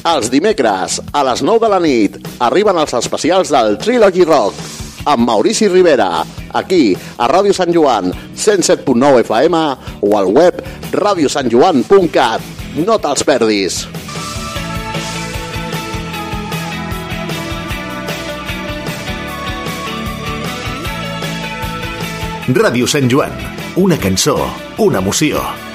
Els dimecres, a les 9 de la nit, arriben els especials del Trilogy Rock amb Maurici Rivera, aquí, a Ràdio Sant Joan, 107.9 FM o al web radiosantjoan.cat. No te'ls perdis! Ràdio Sant Joan, una cançó, una emoció.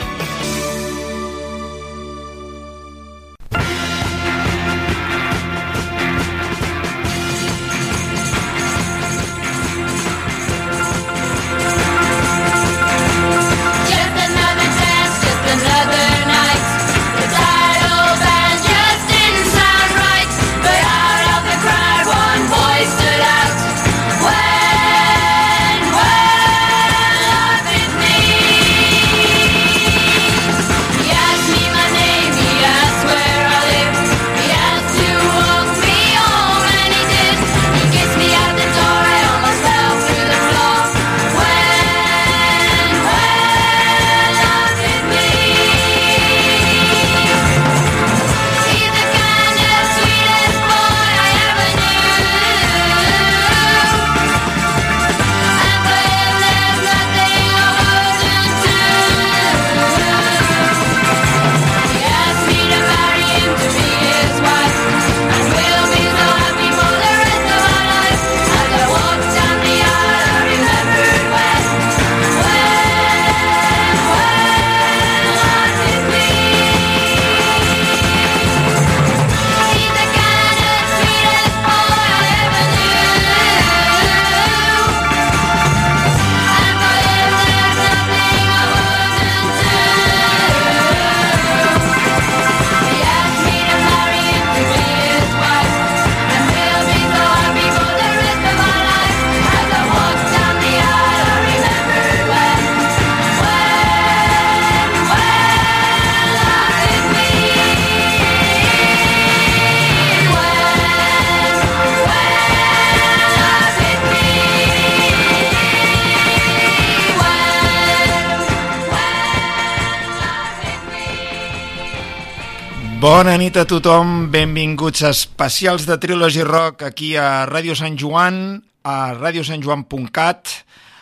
Bona nit a tothom, benvinguts a especials de Trilogy Rock aquí a Ràdio Sant Joan, a radiosantjoan.cat,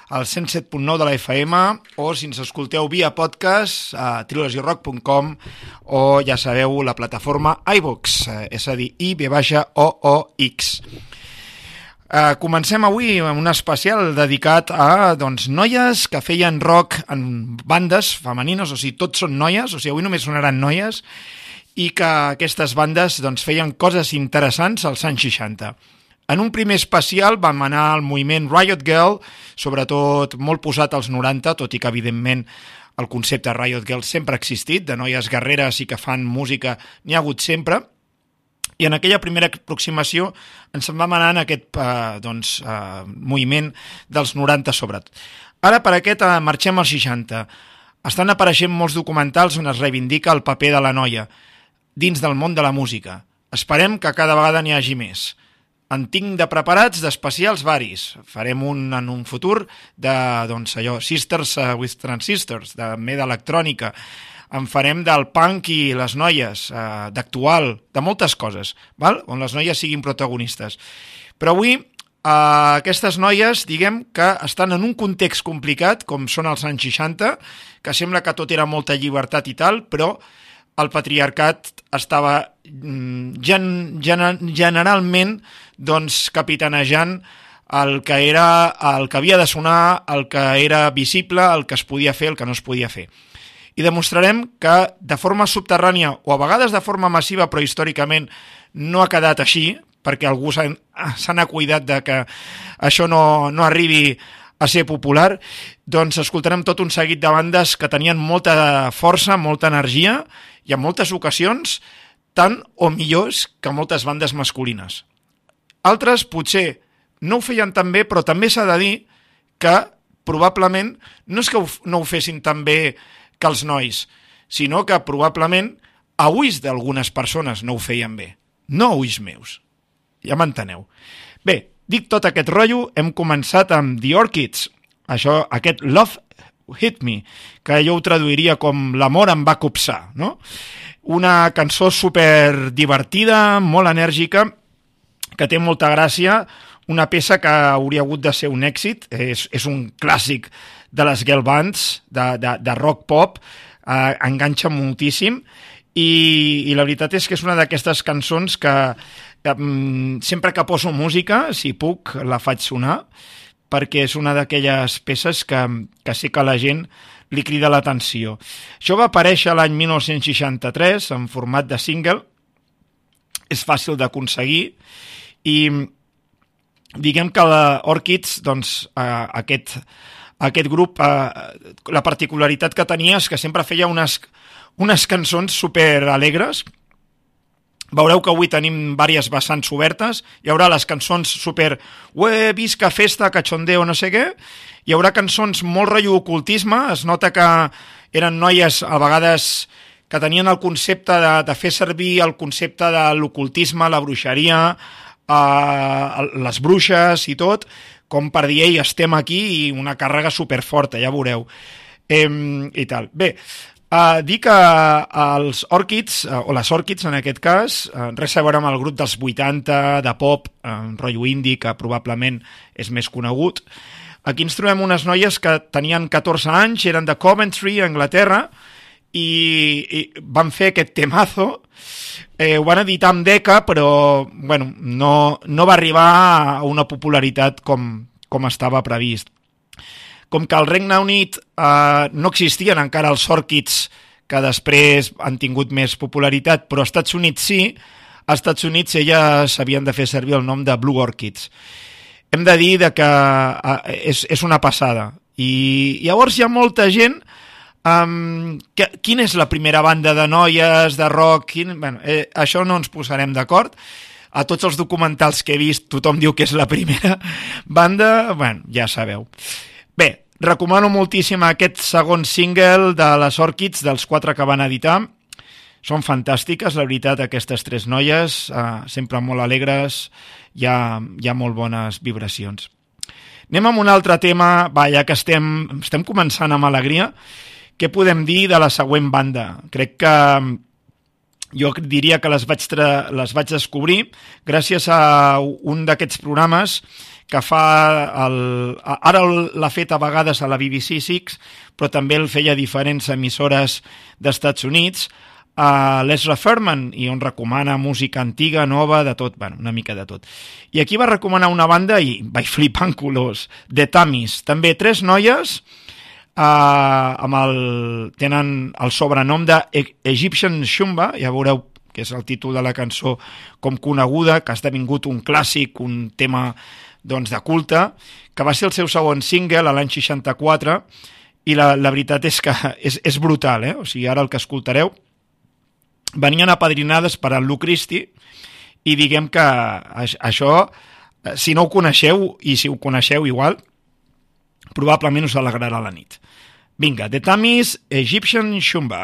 al 107.9 de la FM, o si ens escolteu via podcast, a trilogyrock.com, o ja sabeu, la plataforma iVox, eh, és a dir, i v baixa o o x. Uh, comencem avui amb un especial dedicat a doncs, noies que feien rock en bandes femenines, o sigui, tots són noies, o sigui, avui només sonaran noies, i que aquestes bandes doncs, feien coses interessants als anys 60. En un primer especial vam anar al moviment Riot Girl, sobretot molt posat als 90, tot i que evidentment el concepte Riot Girl sempre ha existit, de noies guerreres i que fan música n'hi ha hagut sempre, i en aquella primera aproximació ens en vam anar en aquest eh, doncs, eh, moviment dels 90 sobretot. Ara per aquest eh, marxem als 60. Estan apareixent molts documentals on es reivindica el paper de la noia dins del món de la música. Esperem que cada vegada n'hi hagi més. En tinc de preparats d'especials varis. Farem un en un futur de, doncs, allò, Sisters uh, with Transistors, de més electrònica. En farem del punk i les noies, uh, d'actual, de moltes coses, val? on les noies siguin protagonistes. Però avui Uh, aquestes noies, diguem, que estan en un context complicat, com són els anys 60, que sembla que tot era molta llibertat i tal, però el patriarcat estava mm, gen, gen, generalment doncs, capitanejant el que era el que havia de sonar, el que era visible, el que es podia fer, el que no es podia fer. I demostrarem que de forma subterrània o a vegades de forma massiva, però històricament no ha quedat així, perquè algú se n'ha cuidat de que això no, no arribi a ser popular, doncs escoltarem tot un seguit de bandes que tenien molta força, molta energia i en moltes ocasions tant o millors que moltes bandes masculines. Altres potser no ho feien tan bé, però també s'ha de dir que probablement no és que ho, no ho fessin tan bé que els nois, sinó que probablement a ulls d'algunes persones no ho feien bé, no a ulls meus. Ja m'enteneu. Bé, dic tot aquest rotllo, hem començat amb The Orchids, això, aquest Love Hit Me, que jo ho traduiria com l'amor em va copsar, no? una cançó super divertida, molt enèrgica, que té molta gràcia, una peça que hauria hagut de ser un èxit, és, és un clàssic de les girl bands, de, de, de rock pop, eh, enganxa moltíssim, i, i la veritat és que és una d'aquestes cançons que eh, mm, sempre que poso música, si puc, la faig sonar, perquè és una d'aquelles peces que, que sé que la gent li crida l'atenció. Això va aparèixer l'any 1963 en format de single, és fàcil d'aconseguir i diguem que la Orchids, doncs, eh, aquest, aquest grup, eh, la particularitat que tenia és que sempre feia unes, unes cançons super alegres, Veureu que avui tenim diverses vessants obertes. Hi haurà les cançons super ué, visca, festa, cachondeo, no sé què. Hi haurà cançons molt rotllo ocultisme. Es nota que eren noies a vegades que tenien el concepte de, de fer servir el concepte de l'ocultisme, la bruixeria, eh, les bruixes i tot, com per dir, ei, estem aquí i una càrrega superforta, ja veureu. Eh, I tal. Bé, Uh, dir que els Orchids, uh, o les Orchids en aquest cas, uh, res a veure amb el grup dels 80 de pop, uh, rotllo indie, que probablement és més conegut. Aquí ens trobem unes noies que tenien 14 anys, eren de Coventry, Anglaterra, i, i van fer aquest temazo, eh, ho van editar amb Deca, però bueno, no, no va arribar a una popularitat com, com estava previst com que al Regne Unit eh, no existien encara els Orchids que després han tingut més popularitat, però als Estats Units sí, als Estats Units elles s'havien de fer servir el nom de Blue Orchids. Hem de dir de que eh, és, és una passada. I llavors hi ha molta gent Um, que, quina és la primera banda de noies, de rock? Quin, bueno, eh, això no ens posarem d'acord. A tots els documentals que he vist tothom diu que és la primera banda, bueno, ja sabeu. Bé, recomano moltíssim aquest segon single de les Orchids, dels quatre que van editar. Són fantàstiques, la veritat, aquestes tres noies, eh, sempre molt alegres, hi ha, hi ha molt bones vibracions. Anem amb un altre tema, va, ja que estem, estem començant amb alegria, què podem dir de la següent banda? Crec que jo diria que les vaig, les vaig descobrir gràcies a un d'aquests programes que fa el, ara l'ha fet a vegades a la BBC Six, però també el feia a diferents emissores d'Estats Units, a l'Ezra Furman, i on recomana música antiga, nova, de tot, bueno, una mica de tot. I aquí va recomanar una banda, i vaig flipar en colors, The Tamis, també tres noies, uh, amb el, tenen el sobrenom de E- Egyptian Shumba, ja veureu que és el títol de la cançó com coneguda, que ha esdevingut un clàssic, un tema doncs, de culte, que va ser el seu segon single l'any 64, i la, la veritat és que és, és brutal, eh? o sigui, ara el que escoltareu, venien apadrinades per al Lu Christie, i diguem que aix- això, eh, si no ho coneixeu, i si ho coneixeu igual, probablement us alegrarà la nit. Vinga, The Tamis Egyptian Shumba.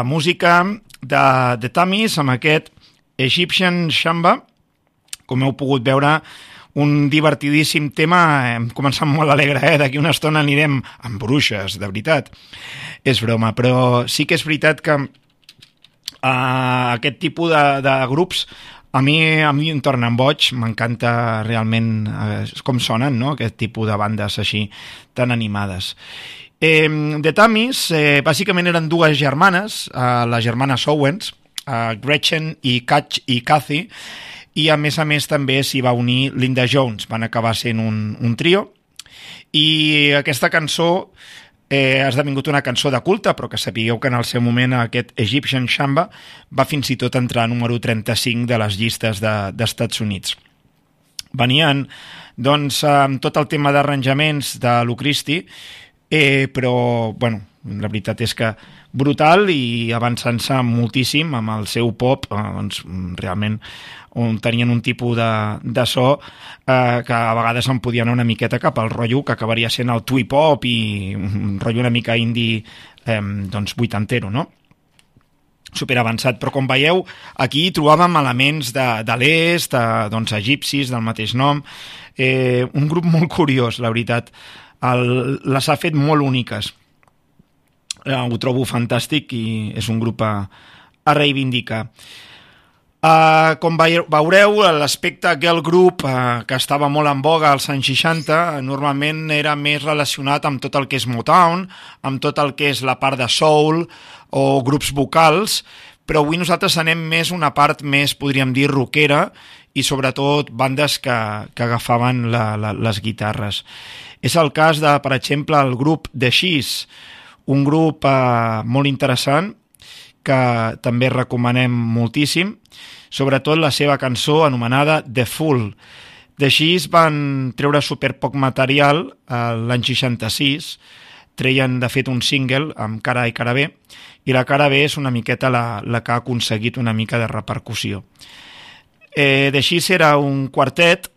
La música de The Tamis amb aquest Egyptian Shamba, com heu pogut veure, un divertidíssim tema, hem començat molt alegre, eh? d'aquí una estona anirem amb bruixes, de veritat. És broma, però sí que és veritat que uh, aquest tipus de, de grups a mi, a mi em tornen boig, m'encanta realment eh, com sonen, no?, aquest tipus de bandes així tan animades. Eh, The Tamis, eh, bàsicament eren dues germanes, eh, les germanes Owens, eh, Gretchen i, Catch, i Kathy, i a més a més també s'hi va unir Linda Jones, van acabar sent un, un trio, i aquesta cançó eh, ha esdevingut una cançó de culte, però que sapigueu que en el seu moment aquest Egyptian Shamba va fins i tot entrar a número 35 de les llistes de- d'Estats de, Units. Venien, doncs, amb tot el tema d'arranjaments de Lucristi, eh, però, bueno, la veritat és que brutal i avançant-se moltíssim amb el seu pop, eh, doncs, realment on tenien un tipus de, de so eh, que a vegades em podia anar una miqueta cap al rotllo que acabaria sent el twee pop i un rotllo una mica indie eh, doncs vuitantero, no? super avançat, però com veieu aquí trobàvem elements de, de l'est, doncs egipcis del mateix nom, eh, un grup molt curiós, la veritat, el, les ha fet molt úniques. Eh, ho trobo fantàstic i és un grup a, a reivindicar. Uh, com veureu, l'aspecte girl group uh, que estava molt en boga als anys 60 normalment era més relacionat amb tot el que és Motown, amb tot el que és la part de soul o grups vocals, però avui nosaltres anem més una part més, podríem dir, rockera i sobretot bandes que, que agafaven la, la, les guitarres. És el cas de, per exemple, el grup The Shees, un grup uh, molt interessant que també recomanem moltíssim, sobretot la seva cançó anomenada The Fool. The Shees van treure super poc material eh, l'any 66, treien de fet un single amb cara i cara B, i la cara B és una miqueta la, la que ha aconseguit una mica de repercussió. Eh, The Shees era un quartet,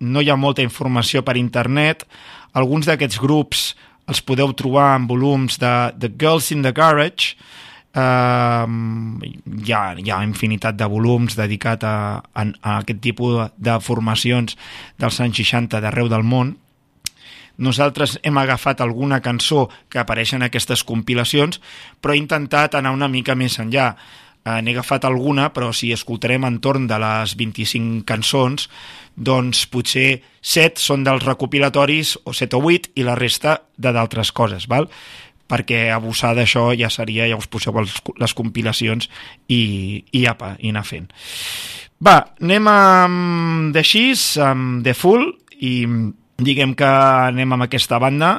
no hi ha molta informació per internet, alguns d'aquests grups els podeu trobar en volums de The Girls in the Garage, Uh, hi, ha, hi ha infinitat de volums dedicat a, a, a aquest tipus de formacions dels anys 60 d'arreu del món. Nosaltres hem agafat alguna cançó que apareix en aquestes compilacions, però he intentat anar una mica més enllà. Eh, N'he agafat alguna, però si escoltarem entorn de les 25 cançons, doncs potser 7 són dels recopilatoris, o 7 o 8, i la resta de d'altres coses, val? perquè abusar d'això ja seria, ja us poseu els, les compilacions i, i apa, i anar fent. Va, anem amb The Shees, amb The Full, i diguem que anem amb aquesta banda,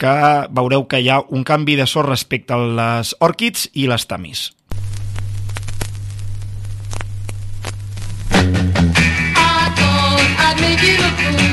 que veureu que hi ha un canvi de so respecte a les Orchids i les Tamis. beautiful.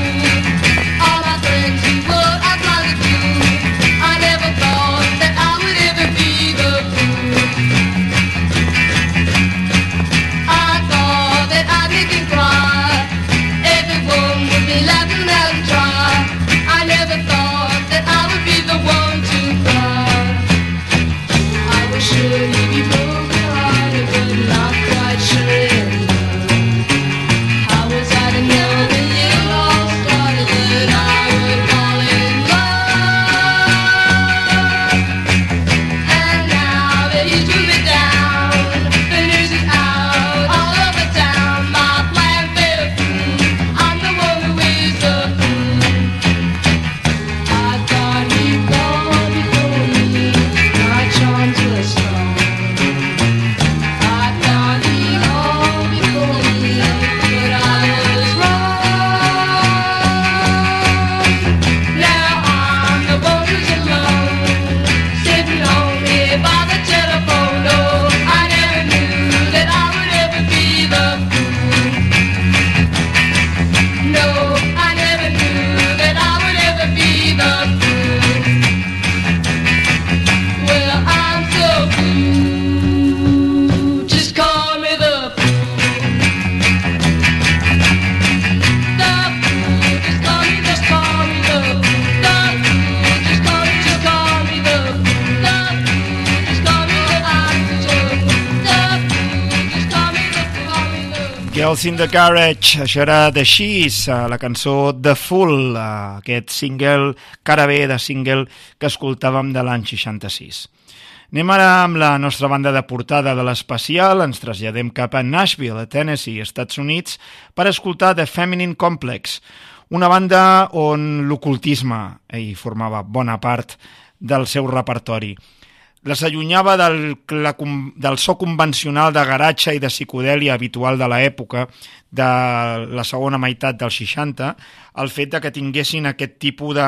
Girls in the Garage, això era The She's, eh, la cançó The Fool, eh, aquest single, cara B de single que escoltàvem de l'any 66. Anem ara amb la nostra banda de portada de l'especial, ens traslladem cap a Nashville, a Tennessee, Estats Units, per escoltar The Feminine Complex, una banda on l'ocultisme hi formava bona part del seu repertori les allunyava del, la, del so convencional de garatge i de psicodèlia habitual de l'època de la segona meitat dels 60, el fet de que tinguessin aquest tipus de,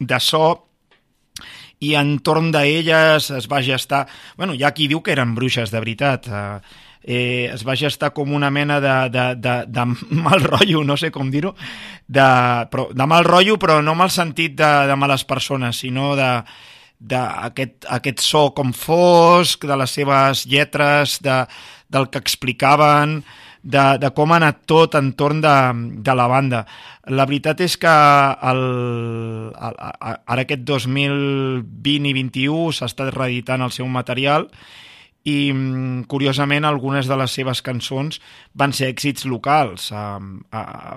de so i entorn d'elles es va gestar... Bueno, hi ha qui diu que eren bruixes de veritat, eh, eh, es va gestar com una mena de, de, de, de mal rotllo, no sé com dir-ho, de, però, de mal rotllo, però no amb el sentit de, de males persones, sinó de d'aquest aquest so com fosc, de les seves lletres, de, del que explicaven, de, de com ha anat tot entorn de, de la banda. La veritat és que el, el, ara aquest 2020 i 21 s'ha estat reeditant el seu material i mm, curiosament algunes de les seves cançons van ser èxits locals. A, a,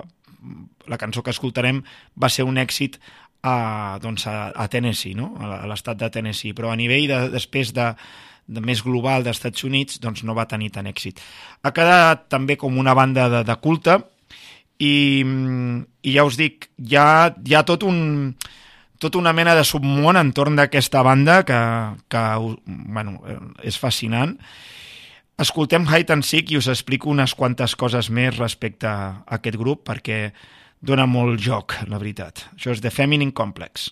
la cançó que escoltarem va ser un èxit a, doncs a, a Tennessee, no? a l'estat de Tennessee, però a nivell de, després de, de més global dels Estats Units doncs no va tenir tant èxit. Ha quedat també com una banda de, de culte i, i ja us dic, hi ha, hi ha tot un tota una mena de submón entorn d'aquesta banda que, que bueno, és fascinant. Escoltem Hide and Seek i us explico unes quantes coses més respecte a aquest grup perquè dona molt joc, la veritat. Això és The Feminine Complex.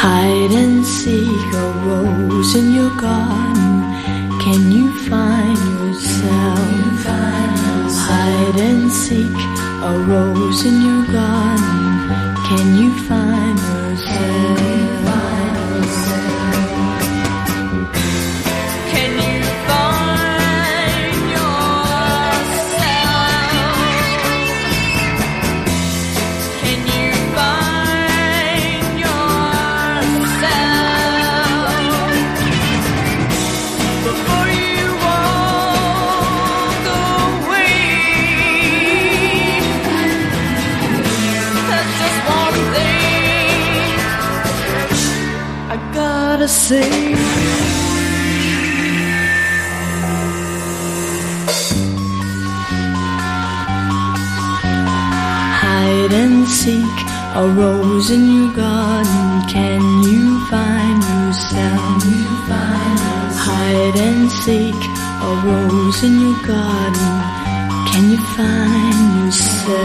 Hide and seek a rose in your garden. Can you find yourself? Hide and seek a rose in your garden. Can you find yourself? Say. Hide and seek a rose in your garden. Can you find yourself? You find Hide and seek a rose in your garden. Can you find yourself?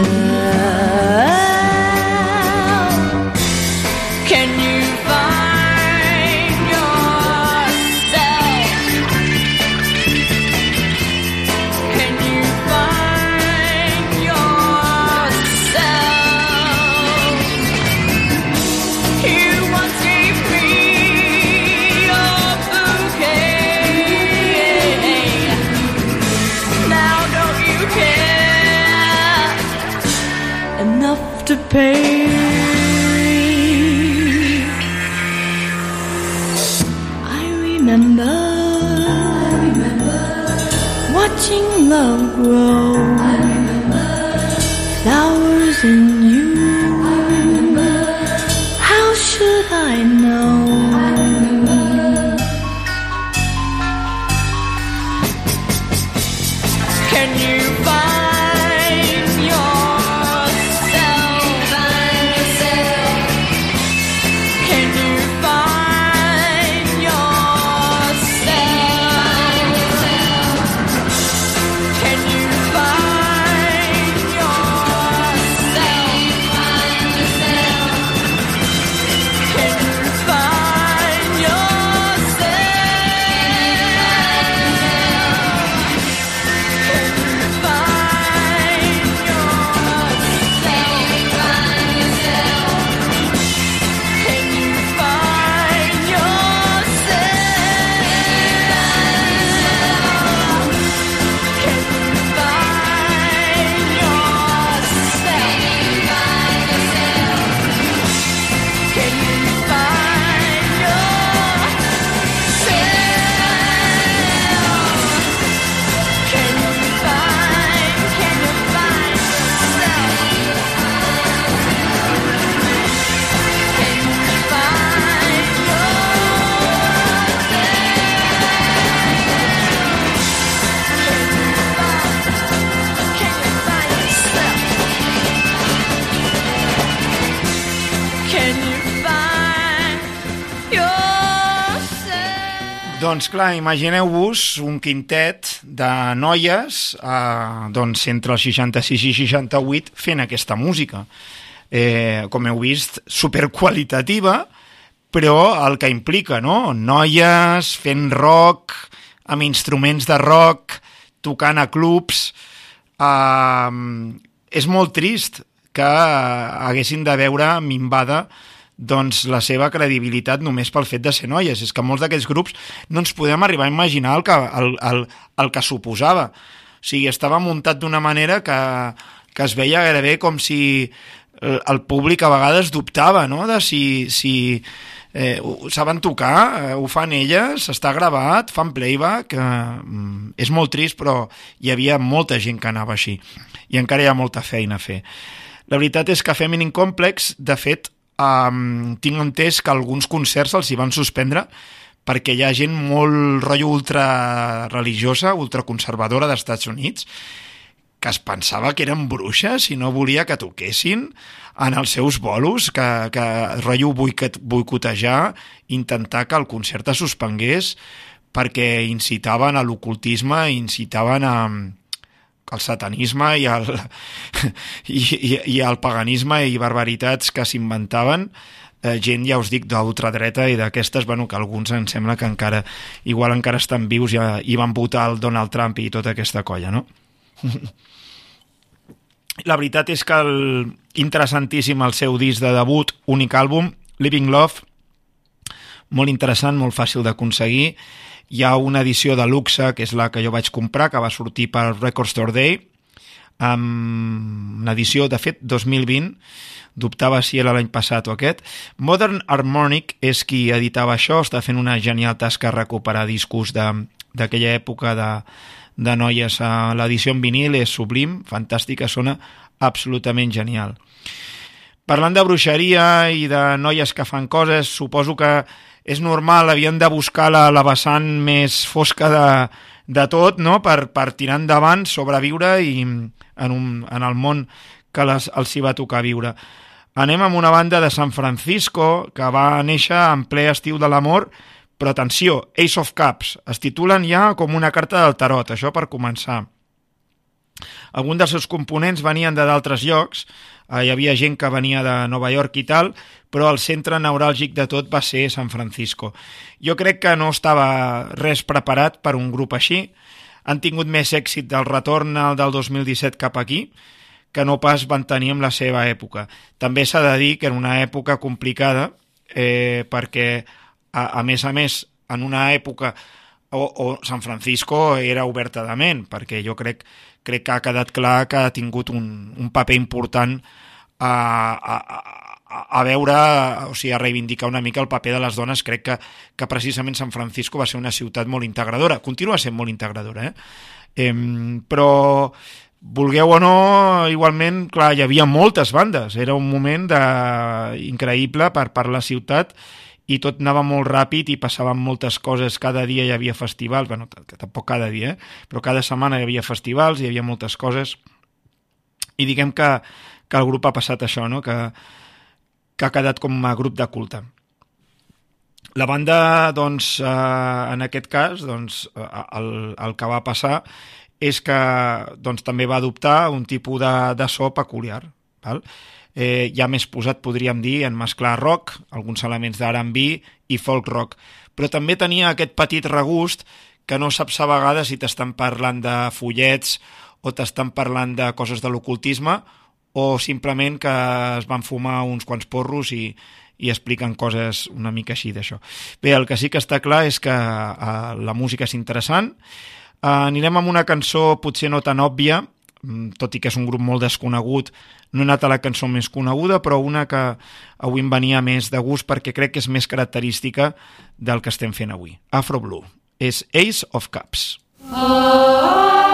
Doncs clar, imagineu-vos un quintet de noies eh, doncs entre els 66 i 68 fent aquesta música. Eh, com heu vist, superqualitativa, però el que implica, no? Noies fent rock, amb instruments de rock, tocant a clubs... Eh, és molt trist que haguessin de veure minvada doncs, la seva credibilitat només pel fet de ser noies. És que molts d'aquests grups no ens podem arribar a imaginar el que, el, el, el que suposava. O sigui, estava muntat d'una manera que, que es veia gairebé com si el, el públic a vegades dubtava no? de si, si eh, ho saben tocar, eh, ho fan elles, està gravat, fan playback, eh, és molt trist, però hi havia molta gent que anava així i encara hi ha molta feina a fer. La veritat és que Feminine Complex, de fet, um, tinc entès que alguns concerts els hi van suspendre perquè hi ha gent molt rotllo ultra religiosa, ultraconservadora dels Estats Units, que es pensava que eren bruixes i no volia que toquessin en els seus bolos, que, que rotllo boicot, boicotejar, intentar que el concert es suspengués perquè incitaven a l'ocultisme, incitaven a, el satanisme i el, i, i, i el paganisme i barbaritats que s'inventaven eh, gent, ja us dic, d'ultradreta i d'aquestes, bueno, que alguns em sembla que encara, igual encara estan vius i, i van votar el Donald Trump i tota aquesta colla, no? La veritat és que el, interessantíssim el seu disc de debut, únic àlbum, Living Love, molt interessant, molt fàcil d'aconseguir, hi ha una edició de luxe, que és la que jo vaig comprar, que va sortir per Record Store Day, amb una edició, de fet, 2020, dubtava si era l'any passat o aquest. Modern Harmonic és qui editava això, està fent una genial tasca recuperar discos d'aquella època de, de noies. L'edició en vinil és sublim, fantàstica, sona absolutament genial. Parlant de bruixeria i de noies que fan coses, suposo que és normal, havien de buscar la, la vessant més fosca de, de tot no? per, per tirar endavant, sobreviure i en, un, en el món que les, els hi va tocar viure. Anem amb una banda de San Francisco que va néixer en ple estiu de l'amor, però atenció, Ace of Cups, es titulen ja com una carta del tarot, això per començar. Alguns dels seus components venien de d'altres llocs, hi havia gent que venia de Nova York i tal, però el centre neuràlgic de tot va ser San Francisco. Jo crec que no estava res preparat per un grup així, han tingut més èxit del retorn del 2017 cap aquí, que no pas van tenir en la seva època. També s'ha de dir que en una època complicada, eh, perquè, a, a més a més, en una època o, o San Francisco era oberta de ment, perquè jo crec, crec que ha quedat clar que ha tingut un, un paper important a, a, a, a veure, o sigui, a reivindicar una mica el paper de les dones. Crec que, que precisament San Francisco va ser una ciutat molt integradora, continua sent molt integradora, eh? eh però vulgueu o no, igualment, clar, hi havia moltes bandes, era un moment de... increïble per, per la ciutat tot anava molt ràpid i passaven moltes coses, cada dia hi havia festivals, bueno, tampoc cada dia, eh? però cada setmana hi havia festivals, hi havia moltes coses, i diguem que, que el grup ha passat això, no? que, que ha quedat com a grup de culte. La banda, doncs, eh, en aquest cas, doncs, el, el que va passar és que doncs, també va adoptar un tipus de, de so peculiar. Val? Eh, ja més posat, podríem dir, en mesclar rock, alguns elements d'R&B i folk rock. Però també tenia aquest petit regust que no saps a vegades si t'estan parlant de follets o t'estan parlant de coses de l'ocultisme o simplement que es van fumar uns quants porros i, i expliquen coses una mica així d'això. Bé, el que sí que està clar és que uh, la música és interessant. Uh, anirem amb una cançó potser no tan òbvia, tot i que és un grup molt desconegut, no he anat a la cançó més coneguda, però una que avui em venia més de gust perquè crec que és més característica del que estem fent avui. Afro Blue. És Ace of Cups. Ah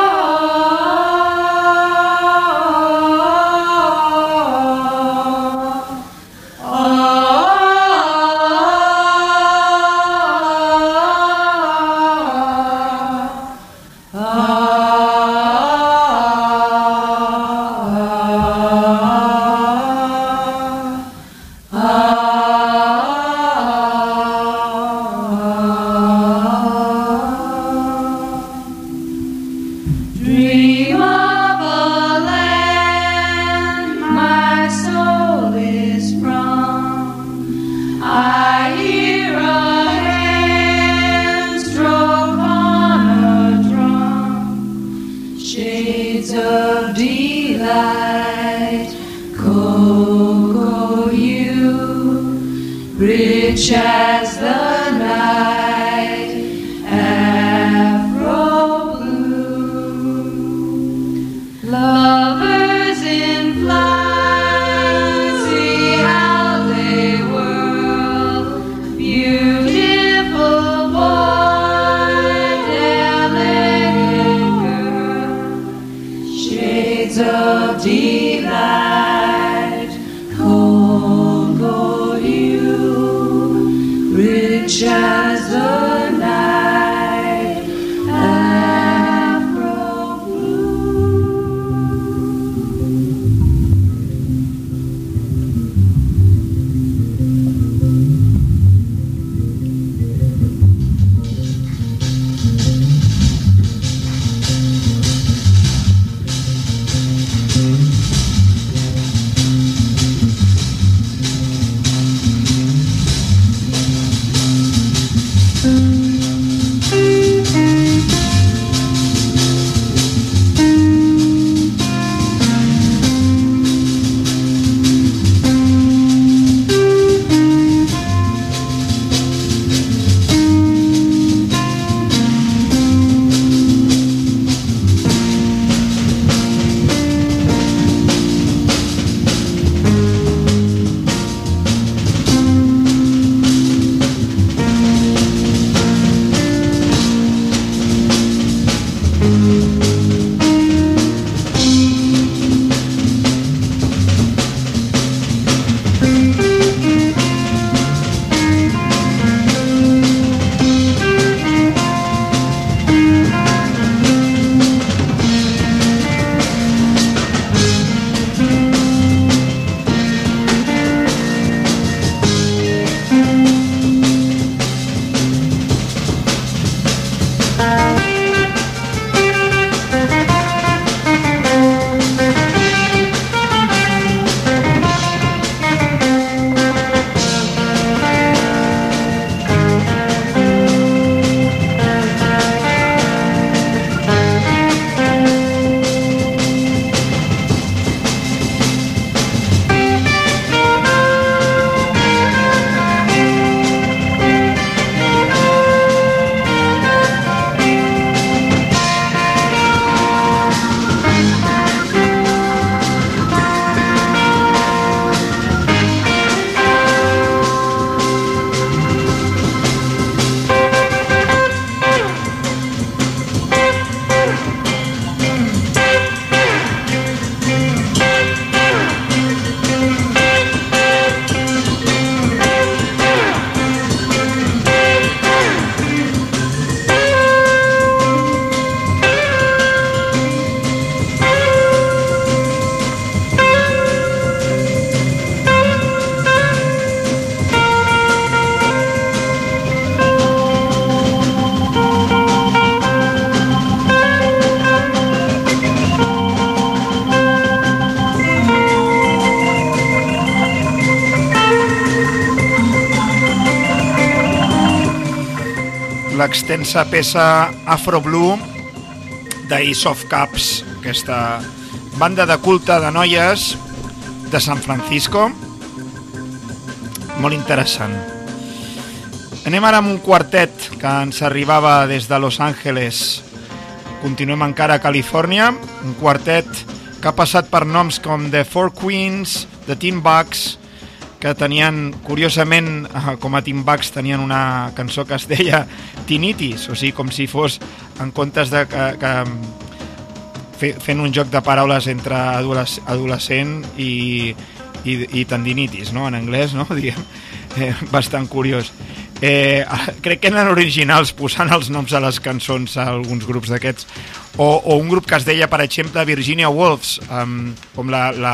l'extensa peça Afro Blue d'Ace of Cups, aquesta banda de culte de noies de San Francisco. Molt interessant. Anem ara amb un quartet que ens arribava des de Los Angeles. Continuem encara a Califòrnia, un quartet que ha passat per noms com The Four Queens, The Teen Bucks, que tenien, curiosament, eh, com a Teen Bucks, tenien una cançó que es deia Tinitis, o sigui, com si fos, en comptes de que, que fe, fent un joc de paraules entre adolesc adolescent i, i, i tendinitis, no?, en anglès, no?, diguem, eh, bastant curiós. Eh, crec que eren originals posant els noms a les cançons a alguns grups d'aquests o, o un grup que es deia per exemple Virginia Woolfs um, com la, la,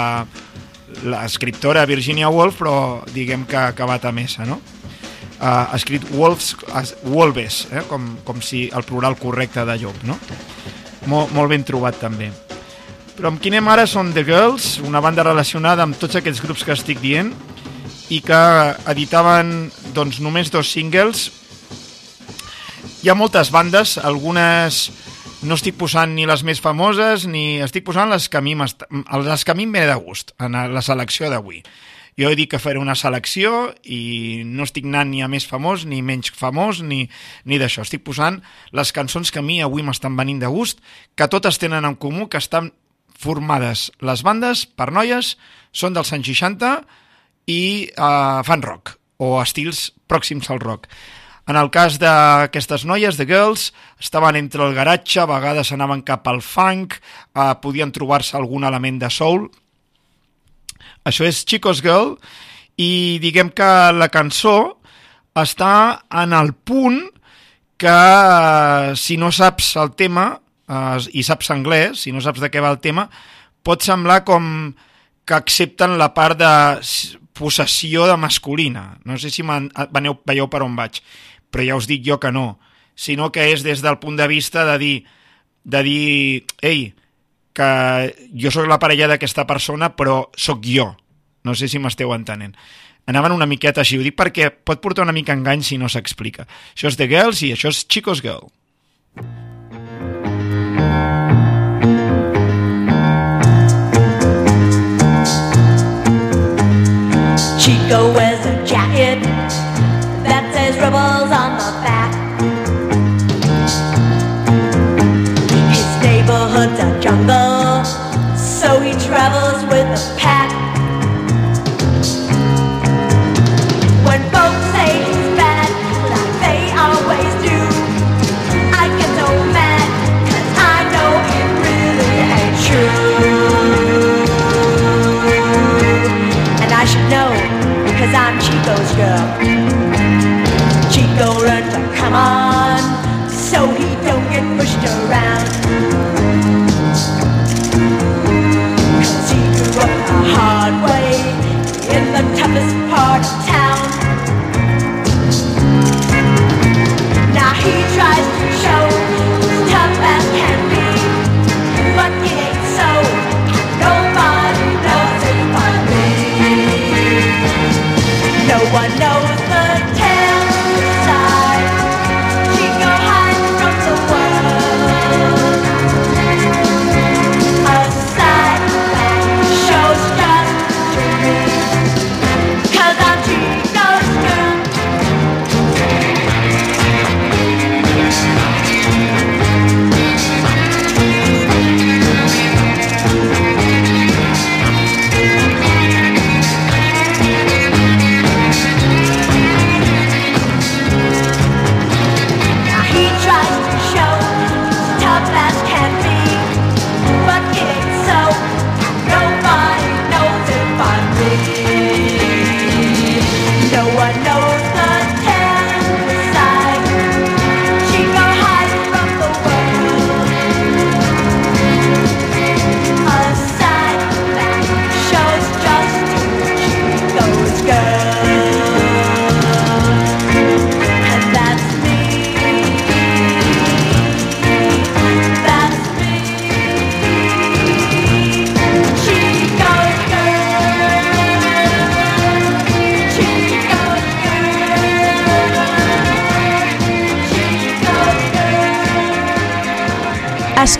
l'escriptora Virginia Woolf però diguem que ha acabat a mesa no? ha escrit Wolves, es- Wolves eh? com, com si el plural correcte de llop no? molt, molt ben trobat també però amb qui anem ara són The Girls, una banda relacionada amb tots aquests grups que estic dient i que editaven doncs, només dos singles. Hi ha moltes bandes, algunes no estic posant ni les més famoses ni estic posant les que a mi, les que a mi em ve de gust en la selecció d'avui. Jo he dit que faré una selecció i no estic anant ni a més famós ni menys famós ni, ni d'això. Estic posant les cançons que a mi avui m'estan venint de gust, que totes tenen en comú que estan formades les bandes per noies, són dels anys 60 i uh, fan rock o estils pròxims al rock. En el cas d'aquestes noies, de Girls, estaven entre el garatge, a vegades anaven cap al funk, eh, podien trobar-se algun element de soul. Això és Chico's Girl, i diguem que la cançó està en el punt que eh, si no saps el tema eh, i saps anglès, si no saps de què va el tema, pot semblar com que accepten la part de possessió de masculina. No sé si veieu per on vaig, però ja us dic jo que no, sinó que és des del punt de vista de dir, de dir ei, que jo sóc la parella d'aquesta persona, però sóc jo. No sé si m'esteu entenent. Anaven una miqueta així, ho dic perquè pot portar una mica engany si no s'explica. Això és The Girls i això és Chico's Girl. Chico wears a jacket that says rebels so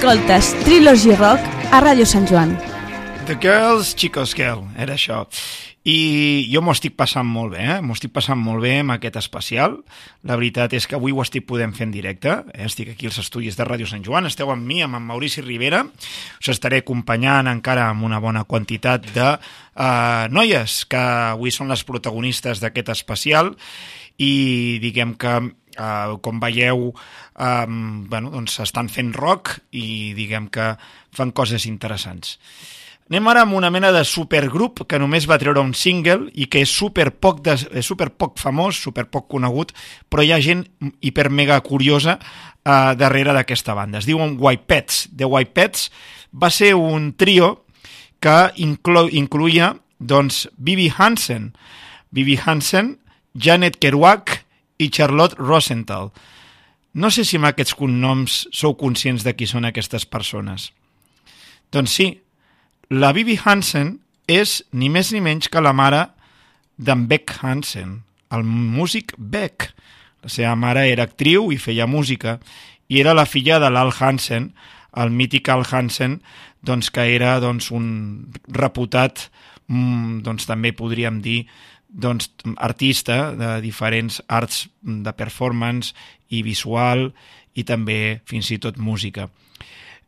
Escoltes Trilogy Rock a Ràdio Sant Joan. The Girls, Chico's Girl, era això. I jo m'ho estic passant molt bé, eh? m'ho estic passant molt bé amb aquest especial. La veritat és que avui ho estic podent fer en directe. Eh? Estic aquí als estudis de Ràdio Sant Joan, esteu amb mi, amb en Maurici Rivera. Us estaré acompanyant encara amb una bona quantitat de eh, noies que avui són les protagonistes d'aquest especial i diguem que Uh, com veieu um, bueno, doncs estan fent rock i diguem que fan coses interessants Anem ara amb una mena de supergrup que només va treure un single i que és super poc, de, és super poc famós, super poc conegut, però hi ha gent hiper mega curiosa uh, darrere d'aquesta banda. Es diuen White Pets. The White Pets va ser un trio que inclo, incluïa doncs, Bibi Hansen. Bibi Hansen, Janet Kerouac i Charlotte Rosenthal. No sé si amb aquests cognoms sou conscients de qui són aquestes persones. Doncs sí, la Bibi Hansen és ni més ni menys que la mare d'en Beck Hansen, el músic Beck. La seva mare era actriu i feia música i era la filla de l'Al Hansen, el mític Al Hansen, doncs, que era doncs, un reputat mm, doncs també podríem dir doncs, artista de diferents arts de performance i visual i també fins i tot música.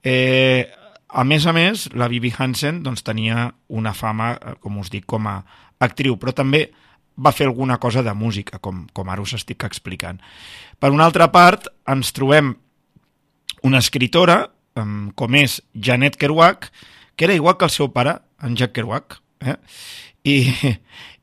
Eh, a més a més, la Bibi Hansen doncs, tenia una fama, eh, com us dic, com a actriu, però també va fer alguna cosa de música, com, com ara us estic explicant. Per una altra part, ens trobem una escritora, com és Janet Kerouac, que era igual que el seu pare, en Jack Kerouac, eh? I,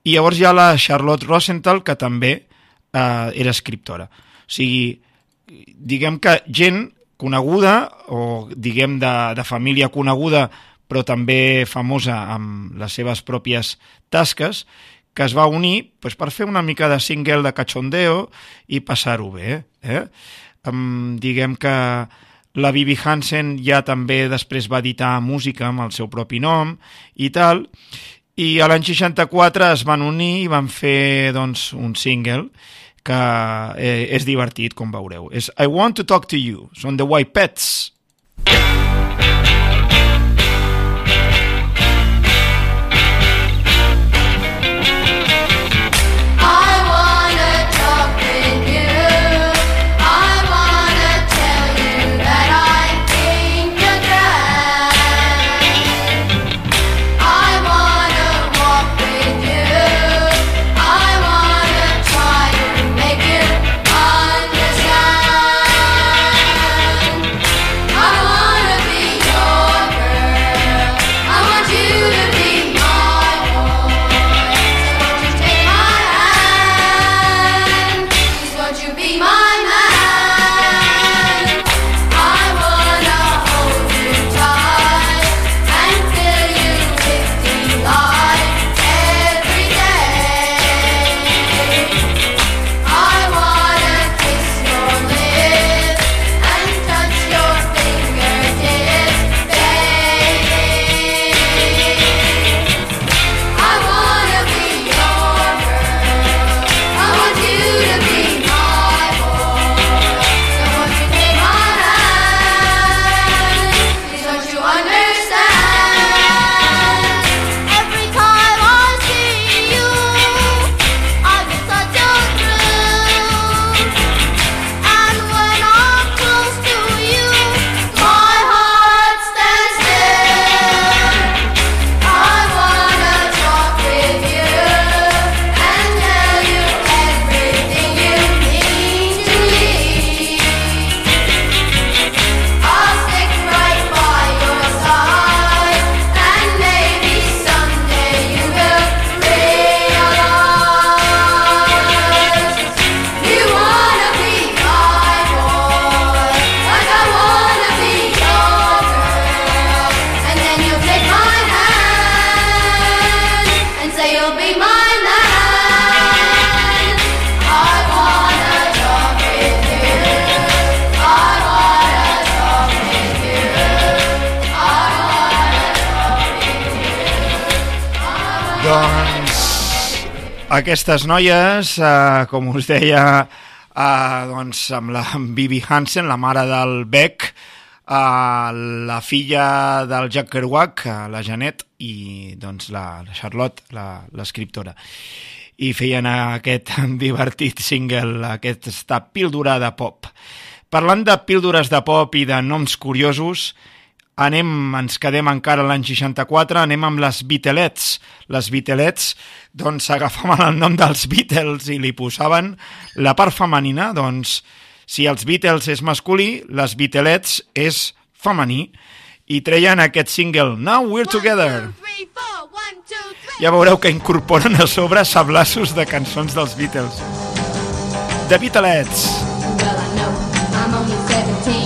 i llavors hi ha la Charlotte Rosenthal, que també eh, era escriptora. O sigui, diguem que gent coneguda o diguem de, de família coneguda però també famosa amb les seves pròpies tasques que es va unir pues, per fer una mica de single de cachondeo i passar-ho bé. Eh? Um, diguem que la Bibi Hansen ja també després va editar música amb el seu propi nom i tal, i a l'any 64 es van unir i van fer doncs, un single que eh, és divertit, com veureu. És I Want to Talk to You, són The White Pets. I aquestes noies, eh, com us deia, eh, doncs amb la Bibi Hansen, la mare del Beck, eh, la filla del Jack Kerouac, eh, la Janet, i doncs la, la Charlotte, l'escriptora. I feien aquest divertit single, aquesta píldora de pop. Parlant de píldores de pop i de noms curiosos, anem, ens quedem encara l'any 64, anem amb les Beatlets. Les Beatlets, doncs, agafaven el nom dels Beatles i li posaven la part femenina, doncs, si els Beatles és masculí, les Beatlets és femení, i treien aquest single, Now We're Together. Ja veureu que incorporen a sobre sablassos de cançons dels Beatles. The Beatlets. Well, I know I'm only 17,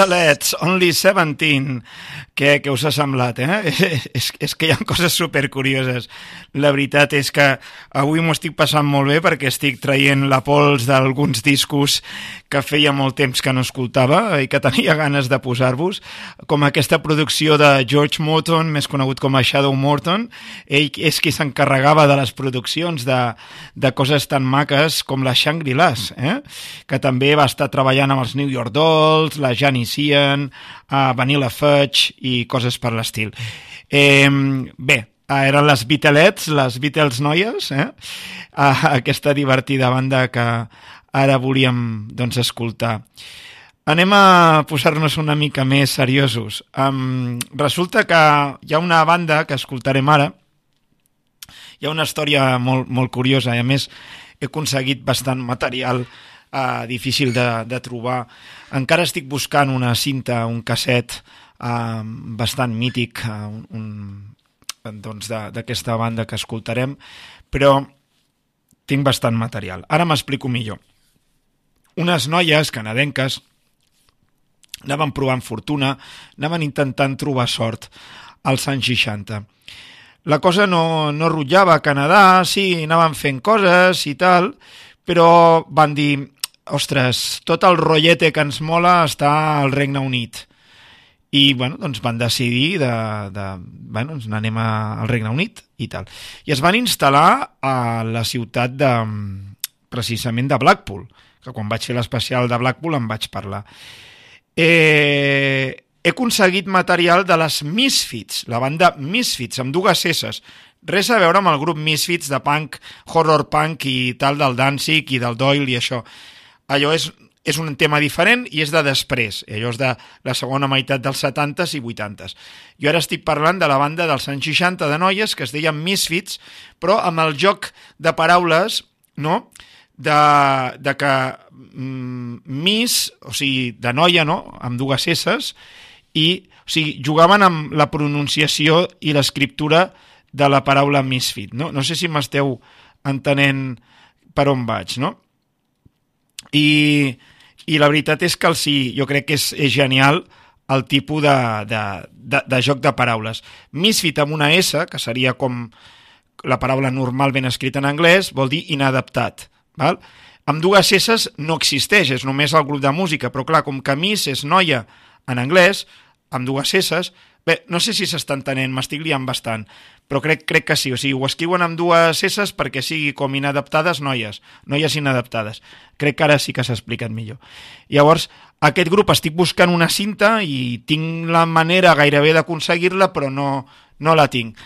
Beatlets, Only 17. Què, què us ha semblat, eh? és, és que hi ha coses supercurioses. La veritat és que avui m'ho estic passant molt bé perquè estic traient la pols d'alguns discos que feia molt temps que no escoltava i que tenia ganes de posar-vos, com aquesta producció de George Morton, més conegut com a Shadow Morton. Ell és qui s'encarregava de les produccions de, de coses tan maques com la Shangri-Las, eh? que també va estar treballant amb els New York Dolls, la Janis Ian, a Vanilla Fudge i coses per l'estil. Eh, bé, eh, eren les Beatlets, les Beatles noies, eh? eh, aquesta divertida banda que ara volíem doncs, escoltar. Anem a posar-nos una mica més seriosos. Um, resulta que hi ha una banda que escoltarem ara, hi ha una història molt, molt curiosa i a més he aconseguit bastant material uh, difícil de, de trobar. Encara estic buscant una cinta, un casset uh, bastant mític un, un, doncs d'aquesta banda que escoltarem, però tinc bastant material. Ara m'explico millor. Unes noies canadenques anaven provant fortuna, anaven intentant trobar sort als anys 60. La cosa no, no rotllava a Canadà, sí, anaven fent coses i tal, però van dir, ostres, tot el rotllete que ens mola està al Regne Unit. I, bueno, doncs van decidir de, de bueno, doncs anem a, al Regne Unit i tal. I es van instal·lar a la ciutat de, precisament de Blackpool, que quan vaig fer l'especial de Blackpool en vaig parlar. Eh, he aconseguit material de les Misfits, la banda Misfits, amb dues sesses. Res a veure amb el grup Misfits de punk, horror punk i tal del Danzig i del Doyle i això. Allò és, és un tema diferent i és de després. Allò és de la segona meitat dels 70s i 80s. Jo ara estic parlant de la banda dels anys 60 de noies que es deien Misfits, però amb el joc de paraules, no?, de, de que mm, Miss, o sigui, de noia, no?, amb dues sesses, i o sigui, jugaven amb la pronunciació i l'escriptura de la paraula misfit. No, no sé si m'esteu entenent per on vaig, no? I, i la veritat és que el sí, jo crec que és, és genial el tipus de, de, de, de joc de paraules. Misfit amb una S, que seria com la paraula normal ben escrita en anglès, vol dir inadaptat. Val? Amb dues S no existeix, és només el grup de música, però clar, com que Miss és noia en anglès, amb dues S, bé, no sé si s'està entenent, m'estic liant bastant, però crec, crec que sí, o sigui, ho escriuen amb dues S perquè sigui com inadaptades noies, noies inadaptades. Crec que ara sí que s'ha explicat millor. Llavors, aquest grup estic buscant una cinta i tinc la manera gairebé d'aconseguir-la, però no, no la tinc.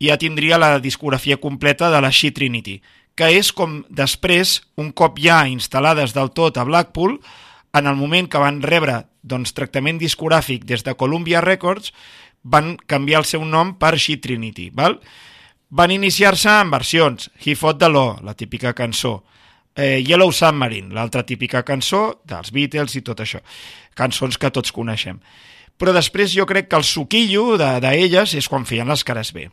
Ja tindria la discografia completa de la She Trinity, que és com després, un cop ja instal·lades del tot a Blackpool, en el moment que van rebre doncs, tractament discogràfic des de Columbia Records, van canviar el seu nom per She Trinity. Val? Van iniciar-se en versions He Fought the Law, la típica cançó, eh, Yellow Submarine, l'altra típica cançó dels Beatles i tot això. Cançons que tots coneixem. Però després jo crec que el suquillo d'elles de, és quan feien les cares bé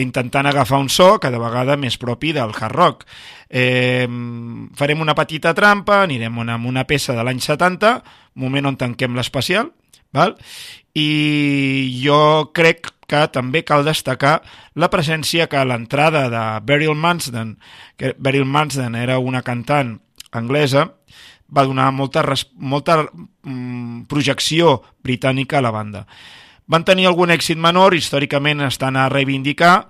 intentant agafar un so cada vegada més propi del hard rock. Eh, farem una petita trampa, anirem amb una peça de l'any 70, moment on tanquem l'especial, val? i jo crec que també cal destacar la presència que a l'entrada de Beryl Mansden, que Beryl Mansden era una cantant anglesa, va donar molta, molta mm, projecció britànica a la banda. Van tenir algun èxit menor, històricament estan a reivindicar,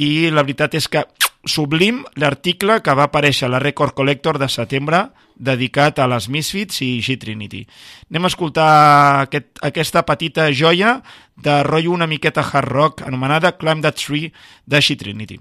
i la veritat és que sublim l'article que va aparèixer a la Record Collector de setembre dedicat a les Misfits i G-Trinity. Anem a escoltar aquest, aquesta petita joia de rotllo una miqueta hard rock anomenada Climb That Tree de G-Trinity.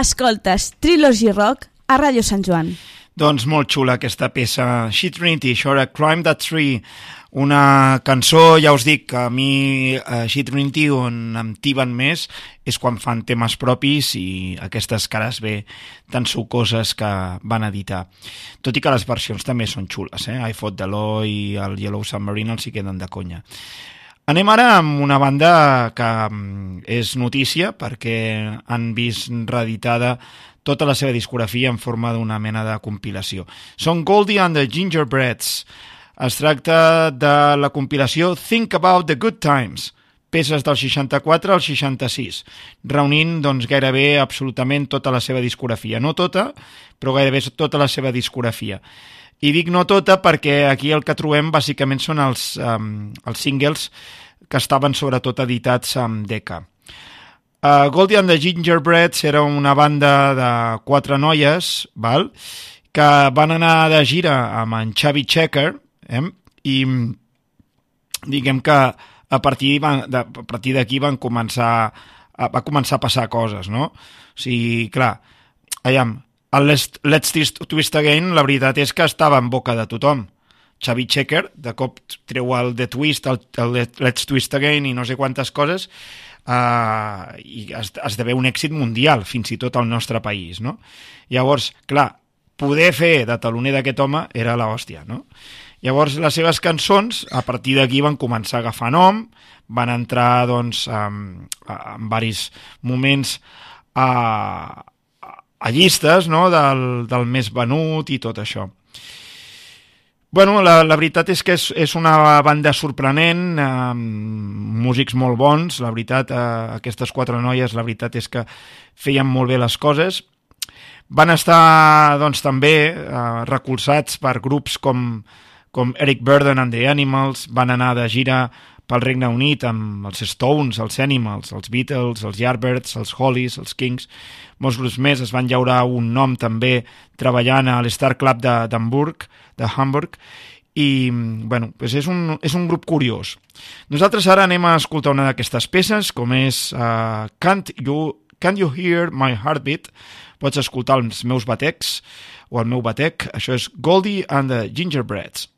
Escoltes Trilogy Rock a Ràdio Sant Joan. Doncs molt xula aquesta peça. She Trinity, això era Crime That Tree, una cançó, ja us dic, que a mi a She Trinity on em tiben més és quan fan temes propis i aquestes cares bé tan sucoses que van editar. Tot i que les versions també són xules, eh? I Fought the Law i el Yellow Submarine els hi queden de conya. Anem ara amb una banda que mm, és notícia perquè han vist reeditada tota la seva discografia en forma d'una mena de compilació. Són Goldie and the Gingerbreads. Es tracta de la compilació Think About the Good Times, peces del 64 al 66, reunint doncs, gairebé absolutament tota la seva discografia. No tota, però gairebé tota la seva discografia. I dic no tota perquè aquí el que trobem bàsicament són els, um, els singles que estaven sobretot editats amb Decca. Uh, Goldie and the Gingerbreads era una banda de quatre noies val? que van anar de gira amb en Xavi Checker eh? i diguem que a partir van- d'aquí van començar a, va començar a passar coses, no? O sigui, clar, aviam, el Let's, Twist- Again, la veritat és que estava en boca de tothom. Xavi Checker, de cop treu el The Twist, el, el Let- Let's Twist Again i no sé quantes coses, uh, i es, esdevé un èxit mundial, fins i tot al nostre país, no? Llavors, clar, poder fer de taloner d'aquest home era la hòstia, no? Llavors, les seves cançons, a partir d'aquí van començar a agafar nom, van entrar, doncs, en, en varis moments a, a llistes no? del, del més venut i tot això. Bueno, la, la veritat és que és, és una banda sorprenent, amb músics molt bons, la veritat, eh, aquestes quatre noies, la veritat és que feien molt bé les coses. Van estar, doncs, també eh, recolzats per grups com, com Eric Burden and the Animals, van anar de gira pel Regne Unit amb els Stones, els Animals, els Beatles, els Yardbirds, els Hollies, els Kings, molts grups més es van llaurar un nom també treballant a l'Star Club de- d'Hamburg, de Hamburg, i bueno, doncs és, un, és un grup curiós. Nosaltres ara anem a escoltar una d'aquestes peces, com és uh, Can't, you, Can't You Hear My Heartbeat? Pots escoltar els meus batecs, o el meu batec, això és Goldie and the Gingerbreads.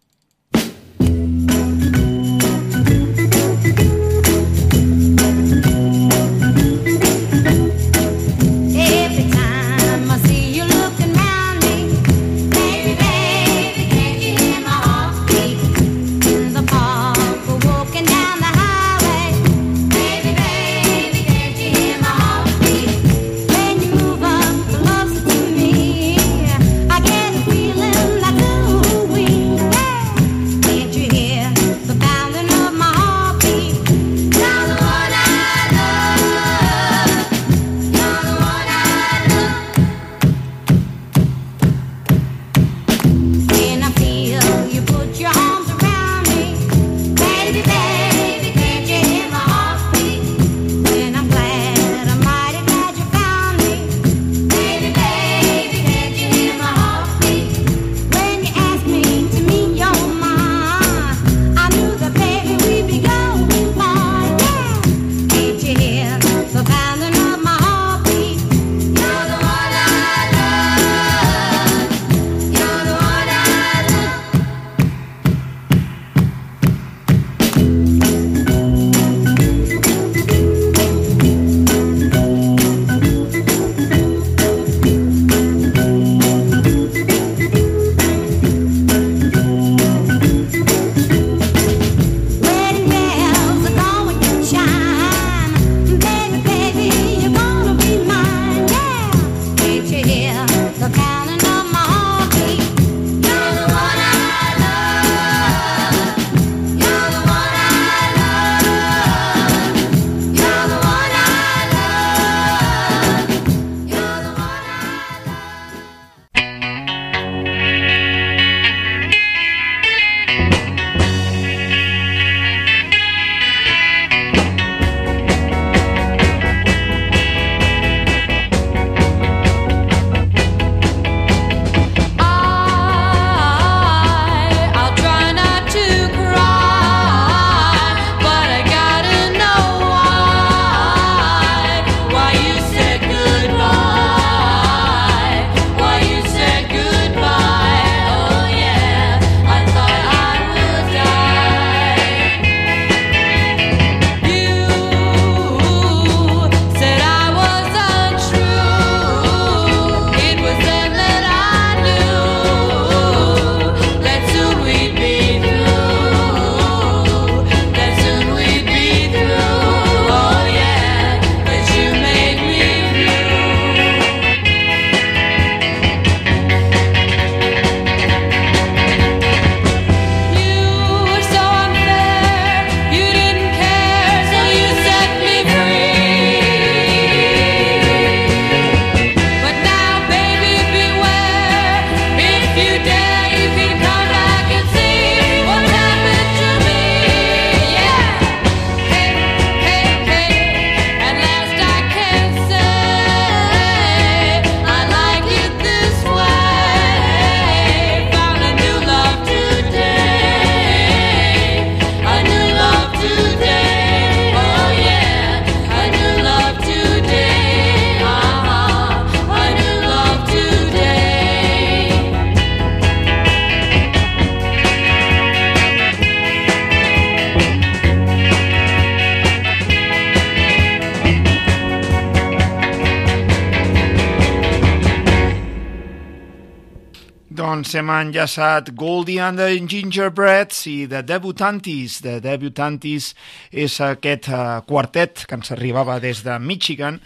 Hem enllaçat Goldie and the Gingerbreads i The Debutantis. The Debutantis és aquest uh, quartet que ens arribava des de Michigan,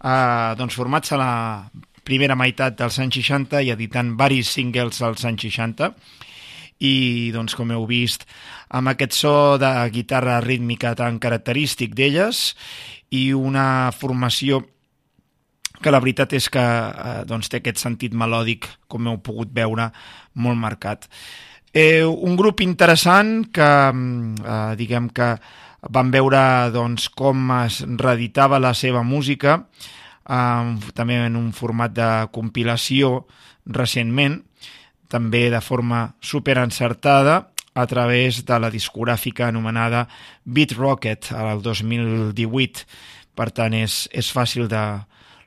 uh, doncs formats a la primera meitat dels anys 60 i editant varis singles als anys 60 i doncs com heu vist amb aquest so de guitarra rítmica tan característic d'elles i una formació que la veritat és que eh, doncs té aquest sentit melòdic, com heu pogut veure, molt marcat. Eh, un grup interessant que, mm, eh, diguem que van veure doncs, com es reeditava la seva música, eh, també en un format de compilació recentment, també de forma super encertada, a través de la discogràfica anomenada Beat Rocket, al 2018. Per tant, és, és fàcil de,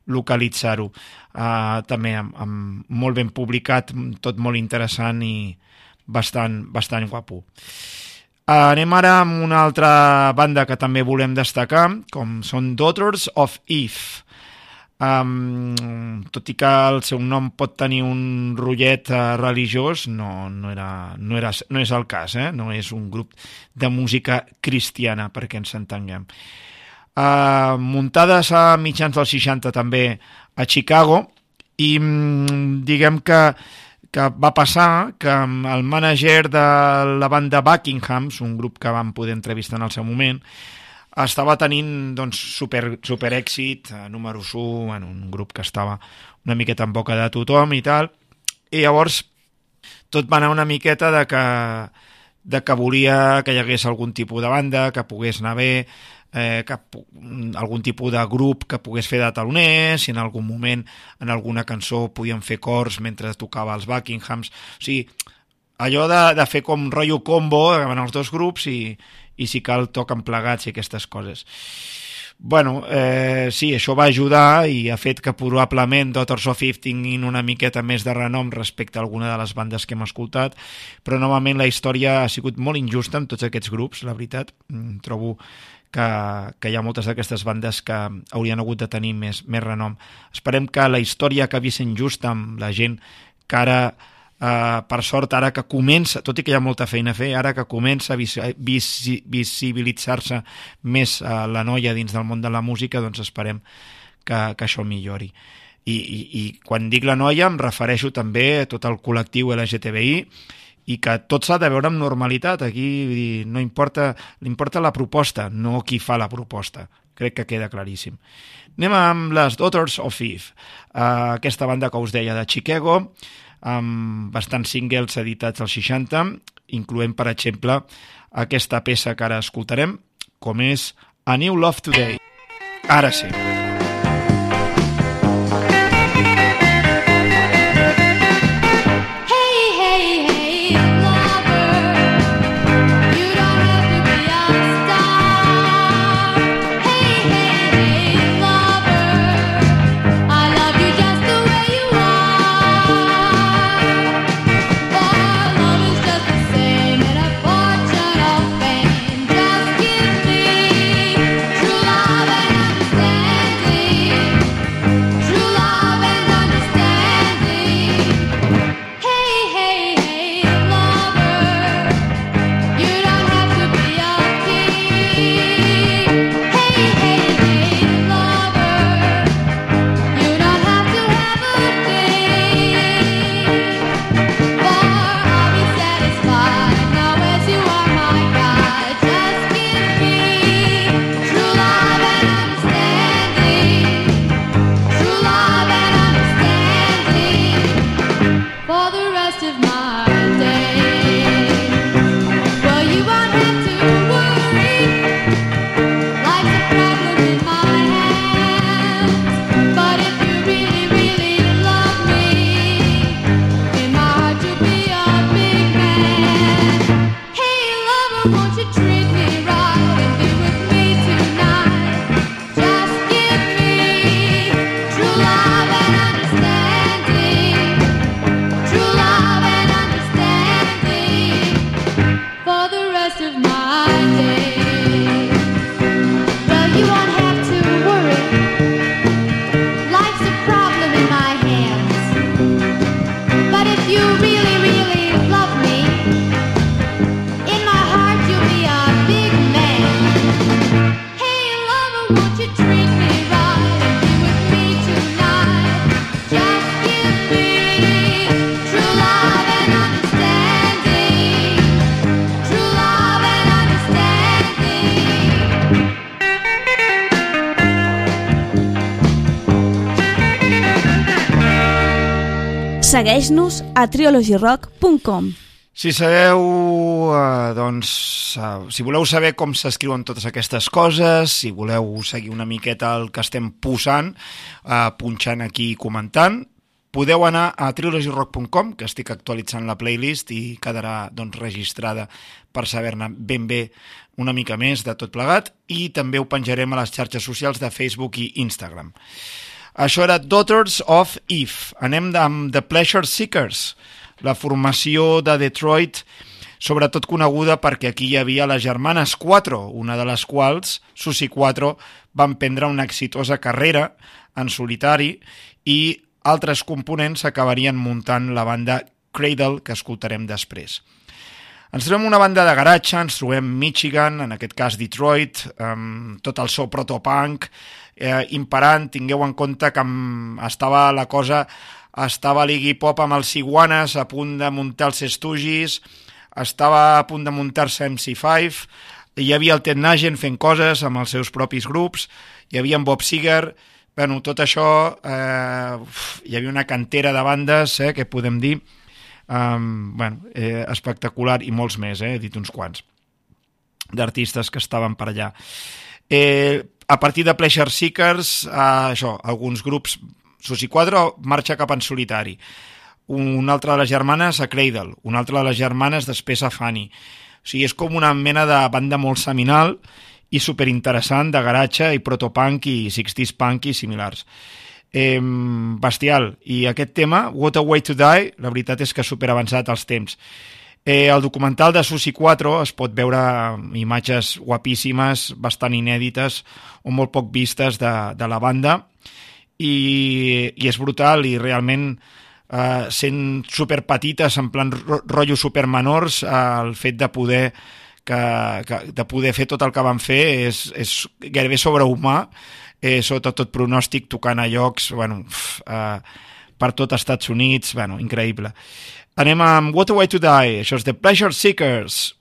localitzar-ho. Uh, també amb, amb molt ben publicat, tot molt interessant i bastant, bastant guapo. Uh, anem ara amb una altra banda que també volem destacar, com són Daughters of Eve. Um, tot i que el seu nom pot tenir un rotllet uh, religiós, no, no, era, no, era, no és el cas, eh? no és un grup de música cristiana, perquè ens entenguem. Muntades a mitjans dels 60 també a Chicago i mm, diguem que, que va passar que el mànager de la banda Buckinghams, un grup que vam poder entrevistar en el seu moment, estava tenint doncs, super, super èxit, eh, número 1, en un grup que estava una miqueta en boca de tothom i tal, i llavors tot va anar una miqueta de que, de que volia que hi hagués algun tipus de banda, que pogués anar bé, eh, que, algun tipus de grup que pogués fer de taloners, si en algun moment en alguna cançó podien fer cors mentre tocava els Buckinghams, o sigui, allò de, de fer com rotllo combo en els dos grups i, i si cal toquen plegats i aquestes coses. Bueno, eh, sí, això va ajudar i ha fet que probablement Daughters of Eve tinguin una miqueta més de renom respecte a alguna de les bandes que hem escoltat, però novament la història ha sigut molt injusta amb tots aquests grups, la veritat. Mm, trobo que, que hi ha moltes d'aquestes bandes que haurien hagut de tenir més, més renom. Esperem que la història acabi sent justa amb la gent que ara Uh, per sort, ara que comença, tot i que hi ha molta feina a fer, ara que comença a visi, visi, visibilitzar-se més uh, la noia dins del món de la música, doncs esperem que, que això millori. I, i, I quan dic la noia em refereixo també a tot el col·lectiu LGTBI i que tot s'ha de veure amb normalitat. Aquí dir, no importa, importa la proposta, no qui fa la proposta. Crec que queda claríssim. Anem amb les Daughters of Eve, uh, aquesta banda que us deia de Chicago, amb bastants singles editats als 60, incloent, per exemple, aquesta peça que ara escoltarem, com és A New Love Today. Ara sí. Hey, Segueix-nos a trilogyrock.com. Si sabeu, eh, doncs, eh, si voleu saber com s'escriuen totes aquestes coses, si voleu seguir una miqueta el que estem posant, eh, punxant aquí i comentant, podeu anar a trilogyrock.com, que estic actualitzant la playlist i quedarà doncs, registrada per saber-ne ben bé una mica més de tot plegat i també ho penjarem a les xarxes socials de Facebook i Instagram. Això era Daughters of Eve. Anem amb The Pleasure Seekers, la formació de Detroit, sobretot coneguda perquè aquí hi havia les germanes 4, una de les quals, Susi 4, van prendre una exitosa carrera en solitari i altres components acabarien muntant la banda Cradle, que escoltarem després. Ens trobem una banda de garatge, ens trobem Michigan, en aquest cas Detroit, amb tot el so protopunk, eh, imperant, tingueu en compte que estava la cosa, estava l'Iggy Pop amb els Iguanes a punt de muntar els Stooges, estava a punt de muntar-se MC5, hi havia el Ted Nugent fent coses amb els seus propis grups, hi havia en Bob Seger, bueno, tot això, eh, uf, hi havia una cantera de bandes, eh, que podem dir, um, bueno, eh, espectacular i molts més, eh, he dit uns quants d'artistes que estaven per allà. Eh, a partir de Pleasure Seekers, eh, això, alguns grups, Susi Quadro marxa cap en solitari, un altre de les germanes a Cradle, un altre de les germanes després a Fanny. O sigui, és com una mena de banda molt seminal i superinteressant de garatge i protopunk i 60s punk i similars. Eh, bestial. I aquest tema, What a Way to Die, la veritat és que superavançat els temps. Eh, el documental de Susi 4 es pot veure imatges guapíssimes, bastant inèdites o molt poc vistes de, de la banda. I, i és brutal i realment eh, sent superpetites en plan ro- rotllo supermenors eh, el fet de poder que, que, de poder fer tot el que van fer és, és gairebé sobrehumà eh, sota tot pronòstic tocant a llocs bueno, uf, eh, per tot Estats Units, bueno, increïble anem amb What a Way to Die això és The Pleasure Seekers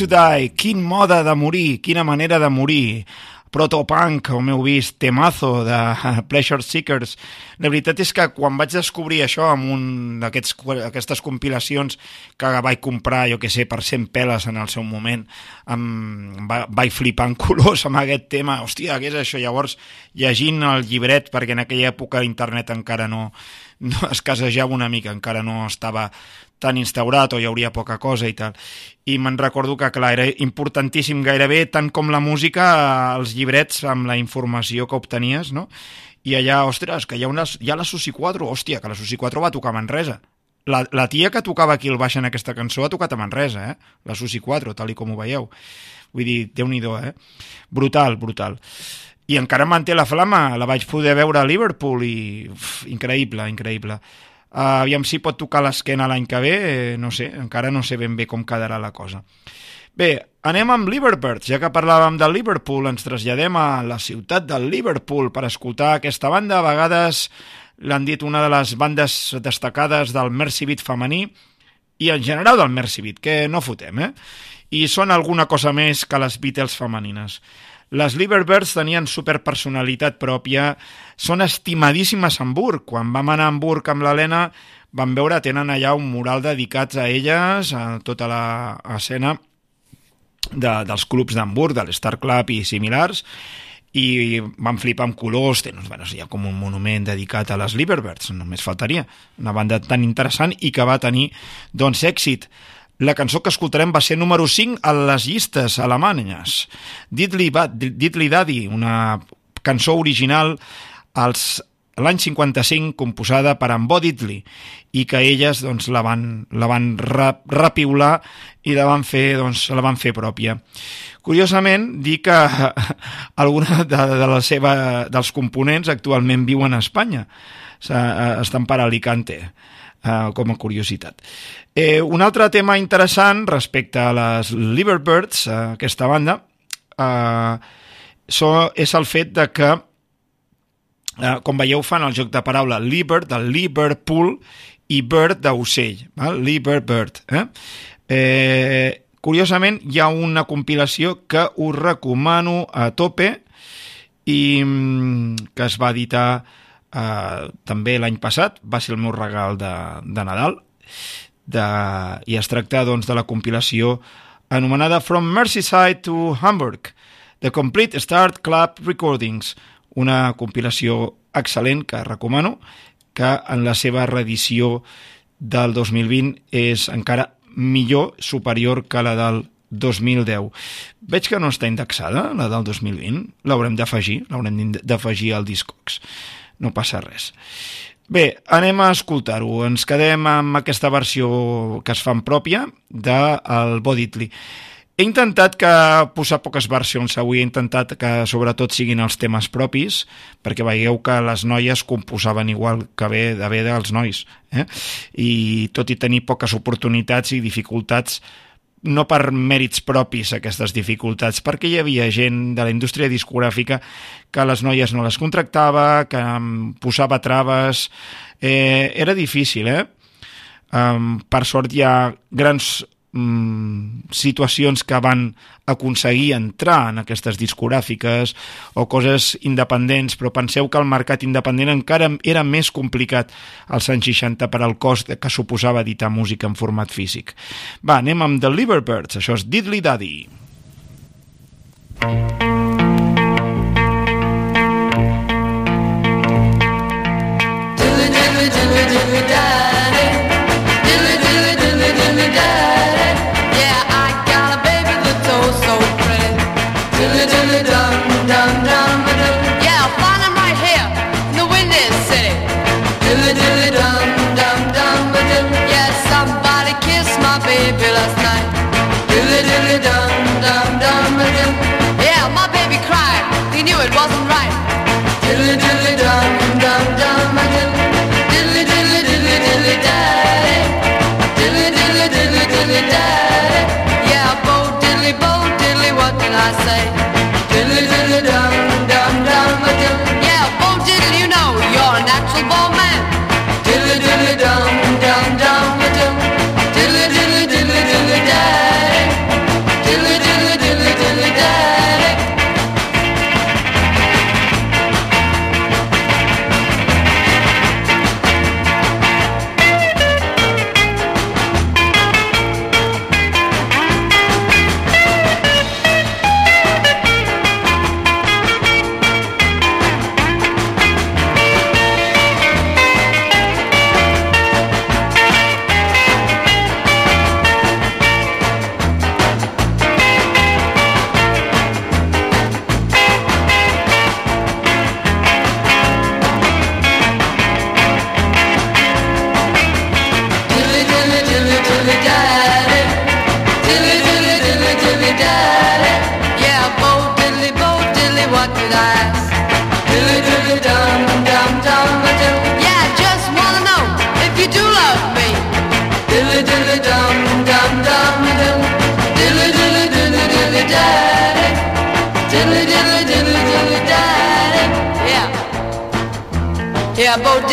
to die, quin mode de morir, quina manera de morir. protopunk, com heu vist, temazo de Pleasure Seekers. La veritat és que quan vaig descobrir això amb un d'aquestes compilacions que vaig comprar, jo que sé, per 100 peles en el seu moment, em, va, vaig flipar en colors amb aquest tema. Hòstia, què és això? Llavors, llegint el llibret, perquè en aquella època internet encara no, no es casejava una mica, encara no estava tan instaurat o hi hauria poca cosa i tal. I me'n recordo que, clar, era importantíssim gairebé, tant com la música, els llibrets amb la informació que obtenies, no? I allà, ostres, que hi ha, una, hi ha la Susi 4, hòstia, que la Susi 4 va tocar a Manresa. La, la tia que tocava aquí el baix en aquesta cançó ha tocat a Manresa, eh? La Susi 4, tal i com ho veieu. Vull dir, déu nhi eh? Brutal, brutal. I encara manté la flama, la vaig poder veure a Liverpool i... Uf, increïble, increïble. Uh, aviam si pot tocar l'esquena l'any que ve, eh, no sé, encara no sé ben bé com quedarà la cosa. Bé, anem amb Liverbirds. Ja que parlàvem de Liverpool, ens traslladem a la ciutat del Liverpool per escoltar aquesta banda. A vegades l'han dit una de les bandes destacades del Mercy Beat femení i en general del Mercy Beat, que no fotem, eh? I són alguna cosa més que les Beatles femenines. Les Liverbirds tenien superpersonalitat pròpia, són estimadíssimes a Hamburg. Quan vam anar a Hamburg amb l'Helena vam veure, tenen allà un mural dedicat a elles, a tota l'escena de, dels clubs d'Hamburg, de l'Star Club i similars, i van flipar amb colors, tenen, bueno, hi ha com un monument dedicat a les Liverbirds, només faltaria, una banda tan interessant i que va tenir doncs èxit. La cançó que escoltarem va ser número 5 a les llistes alemanyes. Diddley, Bad, Diddley Daddy, una cançó original als l'any 55 composada per en Bo Diddley i que elles doncs, la van, la van rap, repiular i la van fer, doncs, la van fer pròpia. Curiosament, dir que alguna de, de la seva, dels components actualment viuen a Espanya. Estan per Alicante, eh, com a curiositat. Eh, un altre tema interessant respecte a les Liverbirds, eh, aquesta banda, eh, és el fet de que eh, com veieu fan el joc de paraula liber, del Liverpool i bird d'ocell? Liverbird eh? Eh, curiosament hi ha una compilació que us recomano a tope i mm, que es va editar eh, també l'any passat, va ser el meu regal de, de Nadal de, i es tracta doncs, de la compilació anomenada From Merseyside to Hamburg, The Complete Start Club Recordings, una compilació excel·lent que recomano, que en la seva reedició del 2020 és encara millor, superior que la del 2010. Veig que no està indexada, la del 2020. L'haurem d'afegir, l'haurem d'afegir al Discogs. No passa res. Bé, anem a escoltar-ho. Ens quedem amb aquesta versió que es fan pròpia del Boditli. He intentat que posar poques versions avui, he intentat que sobretot siguin els temes propis, perquè veieu que les noies composaven igual que bé de bé dels nois. Eh? I tot i tenir poques oportunitats i dificultats, no per mèrits propis aquestes dificultats, perquè hi havia gent de la indústria discogràfica que les noies no les contractava, que posava traves... Eh, era difícil, eh? Um, per sort hi ha grans mm, situacions que van aconseguir entrar en aquestes discogràfiques o coses independents, però penseu que el mercat independent encara era més complicat als anys 60 per al cost que suposava editar música en format físic. Va, anem amb The Liverbirds, això és Diddly Daddy. Dilly dilly dilly dilly daddy.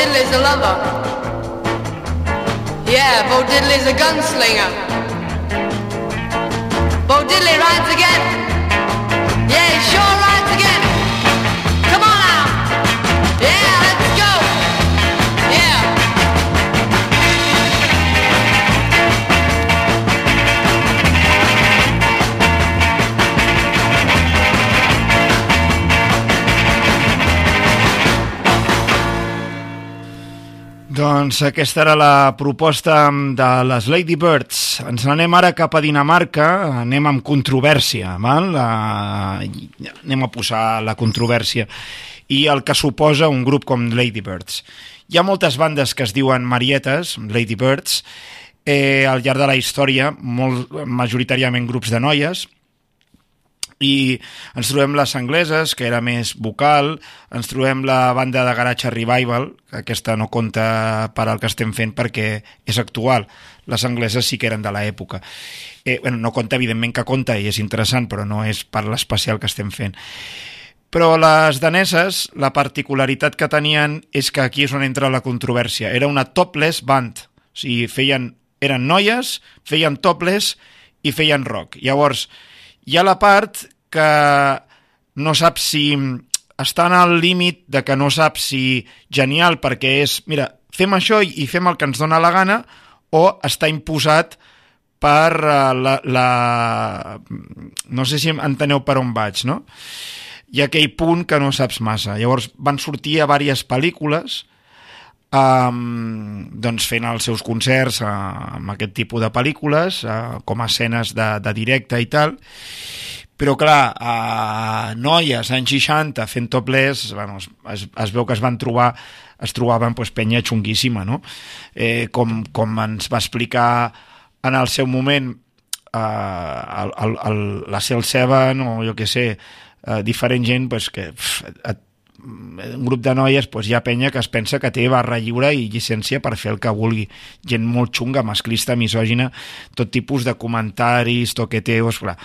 Diddley's a lover. Yeah, Bo Diddley's a gunslinger. Bo Diddley rides again. Yeah, he sure rides again. Doncs aquesta era la proposta de les Ladybirds. Ens n'anem ara cap a Dinamarca, anem amb controvèrsia, val? Uh, anem a posar la controvèrsia i el que suposa un grup com Ladybirds. Hi ha moltes bandes que es diuen Marietes, Ladybirds, eh, al llarg de la història, molt, majoritàriament grups de noies, i ens trobem les angleses, que era més vocal, ens trobem la banda de Garage Revival, que aquesta no compta per al que estem fent perquè és actual. Les angleses sí que eren de l'època. Eh, bueno, no compta, evidentment que compta i és interessant, però no és per l'especial que estem fent. Però les daneses, la particularitat que tenien és que aquí és on entra la controvèrsia. Era una topless band, o sigui, feien, eren noies, feien topless i feien rock. Llavors, hi ha la part que no sap si està al límit de que no sap si genial perquè és, mira, fem això i fem el que ens dona la gana o està imposat per uh, la, la... No sé si enteneu per on vaig, no? Hi ha aquell punt que no saps massa. Llavors van sortir a diverses pel·lícules um, doncs fent els seus concerts uh, amb aquest tipus de pel·lícules, uh, com a escenes de, de directe i tal, però clar, a noies anys 60 fent topless, bueno, es, es, es veu que es van trobar es trobaven pues, penya xunguíssima, no? Eh, com, com ens va explicar en el seu moment eh, el, el, el, la Cel Seven o jo que sé, eh, diferent gent pues, que pff, et, un grup de noies pues, hi ha penya que es pensa que té barra lliure i llicència per fer el que vulgui. Gent molt xunga, masclista, misògina, tot tipus de comentaris, toqueteos, clar.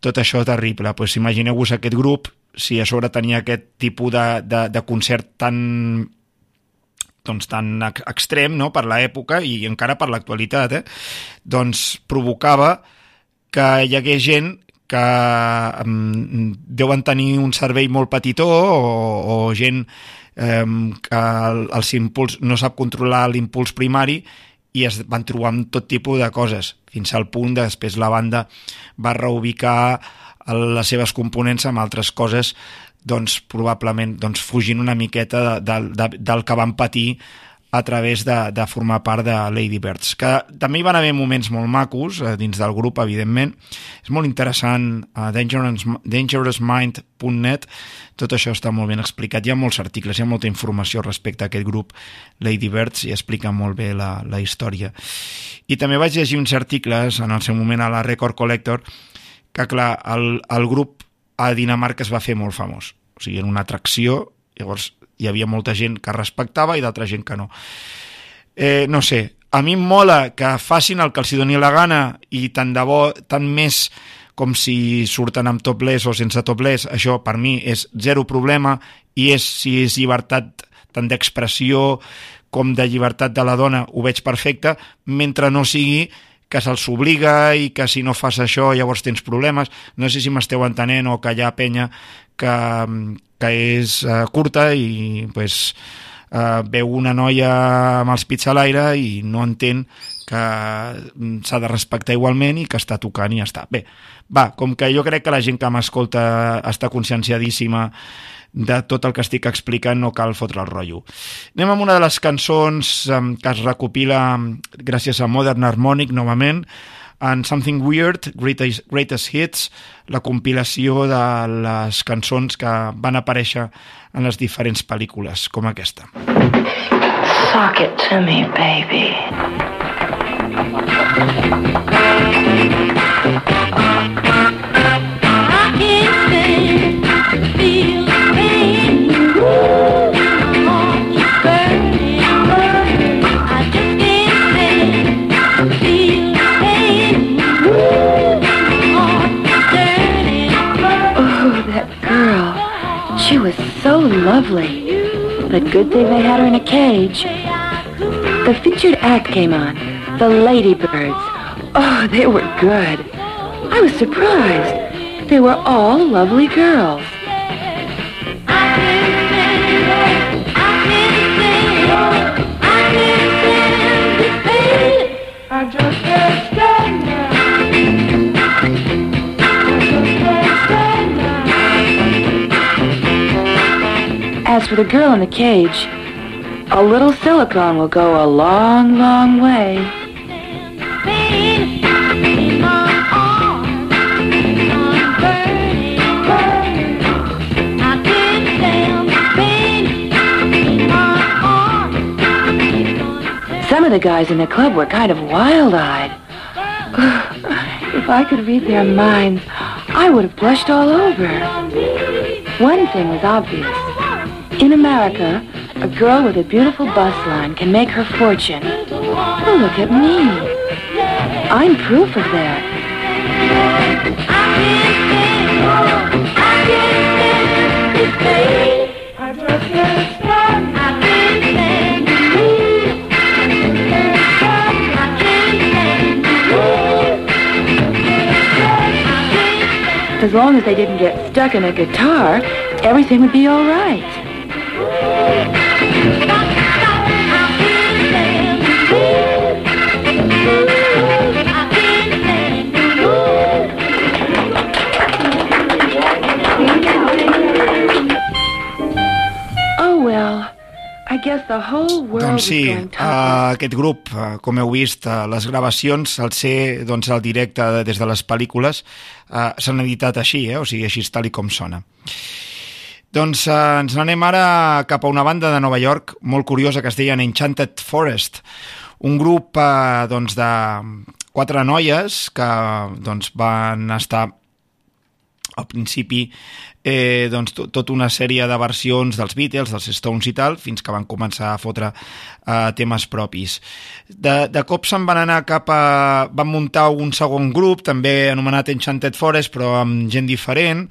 Tot això terrible. Pues, Imagineu-vos aquest grup, si a sobre tenia aquest tipus de, de, de concert tan doncs, tan ex- extrem no? per l'època i encara per l'actualitat, eh? doncs provocava que hi hagués gent que um, deuen tenir un cervell molt petitó o, o gent um, que el, els impuls, no sap controlar l'impuls primari i es van trobar amb tot tipus de coses, fins al punt de després la banda va reubicar les seves components amb altres coses doncs probablement doncs, fugint una miqueta de, de, de, del que van patir a través de, de formar part de Lady Birds, que també hi van haver moments molt macos eh, dins del grup, evidentment. És molt interessant, a Dangerous, dangerousmind.net, tot això està molt ben explicat. Hi ha molts articles, hi ha molta informació respecte a aquest grup Lady Birds i explica molt bé la, la història. I també vaig llegir uns articles en el seu moment a la Record Collector que, clar, el, el grup a Dinamarca es va fer molt famós. O sigui, era una atracció, llavors hi havia molta gent que respectava i d'altra gent que no. Eh, no sé, a mi em mola que facin el que els doni la gana i tant de bo, tant més com si surten amb topless o sense topless, això per mi és zero problema i és si és llibertat tant d'expressió com de llibertat de la dona, ho veig perfecte, mentre no sigui que se'ls obliga i que si no fas això llavors tens problemes. No sé si m'esteu entenent o que hi ha penya que, que és uh, curta i pues, uh, veu una noia amb els pits a l'aire i no entén que mm, s'ha de respectar igualment i que està tocant i ja està. Bé, va, com que jo crec que la gent que m'escolta està conscienciadíssima de tot el que estic explicant no cal fotre el rotllo. Anem amb una de les cançons que es recopila gràcies a Modern Harmonic novament en Something Weird, Greatest, Greatest Hits, la compilació de les cançons que van aparèixer en les diferents pel·lícules, com aquesta. Sock it to me, baby. I She was so lovely. But good thing they had her in a cage. The featured act came on. The Ladybirds. Oh, they were good. I was surprised. They were all lovely girls. As for the girl in the cage, a little silicone will go a long, long way. Some of the guys in the club were kind of wild-eyed. if I could read their minds, I would have blushed all over. One thing was obvious. In America, a girl with a beautiful bust line can make her fortune. Oh, look at me. I'm proof of that. As long as they didn't get stuck in a guitar, everything would be all right. Doncs was sí, uh, aquest grup, uh, com heu vist, uh, les gravacions, al ser doncs, al directe de- des de les pel·lícules, uh, s'han editat així, eh? o sigui, així tal i com sona. Doncs uh, ens n'anem ara cap a una banda de Nova York molt curiosa que es deien Enchanted Forest, un grup uh, doncs, de quatre noies que doncs, van estar al principi eh, doncs, to- tota una sèrie de versions dels Beatles, dels Stones i tal, fins que van començar a fotre eh, temes propis. De, de cop se'n van anar cap a... van muntar un segon grup, també anomenat Enchanted Forest, però amb gent diferent,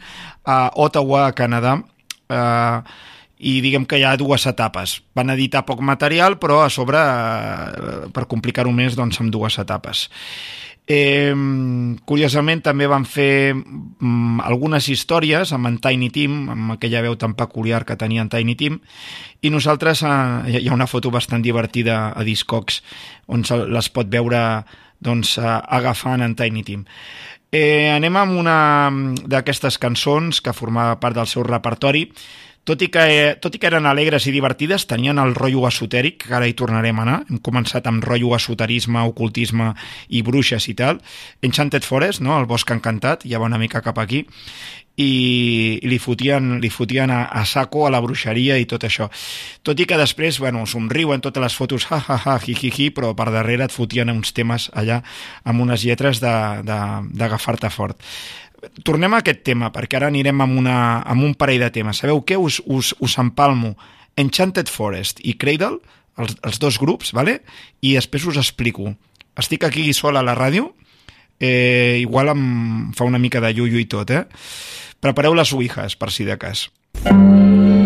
a Ottawa, a Canadà, eh, i diguem que hi ha dues etapes. Van editar poc material, però a sobre, eh, per complicar-ho més, doncs amb dues etapes. Eh, curiosament també van fer mm, algunes històries amb en Tiny Tim, amb aquella veu tan peculiar que tenia en Tiny Tim, i nosaltres eh, hi ha una foto bastant divertida a Discogs on les pot veure doncs, eh, agafant en Tiny Tim. Eh, anem amb una d'aquestes cançons que formava part del seu repertori, tot i, que, tot i que eren alegres i divertides, tenien el rotllo esotèric, que ara hi tornarem a anar. Hem començat amb rotllo esoterisme, ocultisme i bruixes i tal. Enchanted Forest, no? el bosc encantat, ja va una mica cap aquí, i, i li fotien, li fotien a, a saco a la bruixeria i tot això. Tot i que després, bueno, somriuen totes les fotos, ha, ha, ha, hi, hi, hi, però per darrere et fotien uns temes allà amb unes lletres d'agafar-te fort. Tornem a aquest tema, perquè ara anirem amb, una, amb un parell de temes. Sabeu què? Us, us, us empalmo Enchanted Forest i Cradle, els, els dos grups, vale? i després us explico. Estic aquí sol a la ràdio, eh, igual em fa una mica de llullo i tot, eh? Prepareu les ouijas, per si de cas. Cold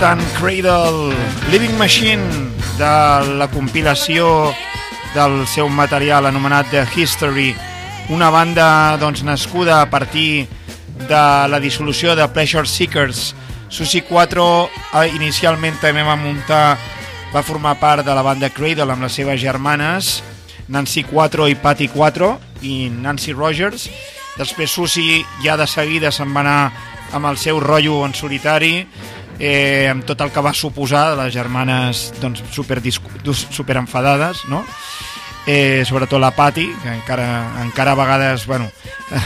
Estem escoltant Cradle, Living Machine, de la compilació del seu material anomenat The History, una banda doncs, nascuda a partir de la dissolució de Pleasure Seekers. Susi 4 eh, inicialment també va muntar, va formar part de la banda Cradle amb les seves germanes, Nancy 4 i Patty 4 i Nancy Rogers. Després Susi ja de seguida se'n va anar amb el seu rotllo en solitari, eh, amb tot el que va suposar de les germanes doncs, super, super enfadades, no? eh, sobretot la Pati, que encara, encara a vegades, bueno,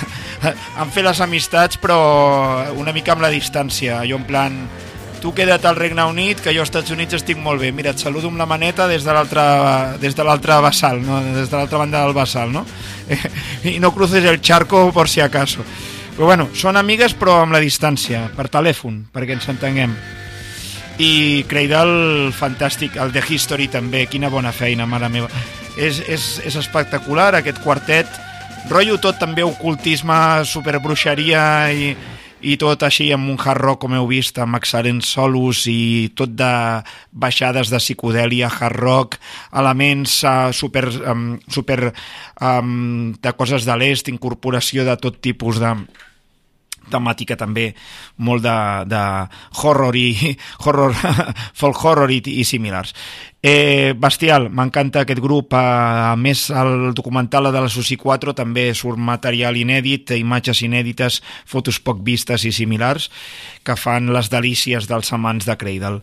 han fet les amistats, però una mica amb la distància. Jo en plan, tu queda't al Regne Unit, que jo als Estats Units estic molt bé. Mira, et saludo amb la maneta des de l'altra vessal, no? des de l'altra banda del vessal, no? I no cruces el charco por si acaso. Però bueno, són amigues però amb la distància, per telèfon, perquè ens entenguem. I Cradle, fantàstic, el The History també, quina bona feina, mare meva. És, és, és espectacular aquest quartet, rotllo tot també ocultisme, superbruixeria i, i tot així amb un hard rock com heu vist amb excel·lents solos i tot de baixades de psicodèlia, hard rock elements uh, super, um, super um, de coses de l'est, incorporació de tot tipus de temàtica també molt de, de horror i horror, folk horror i, i similars. Eh, bestial, m'encanta aquest grup. A més, el documental de la Susi 4 també surt material inèdit, imatges inèdites, fotos poc vistes i similars que fan les delícies dels amants de Cradle.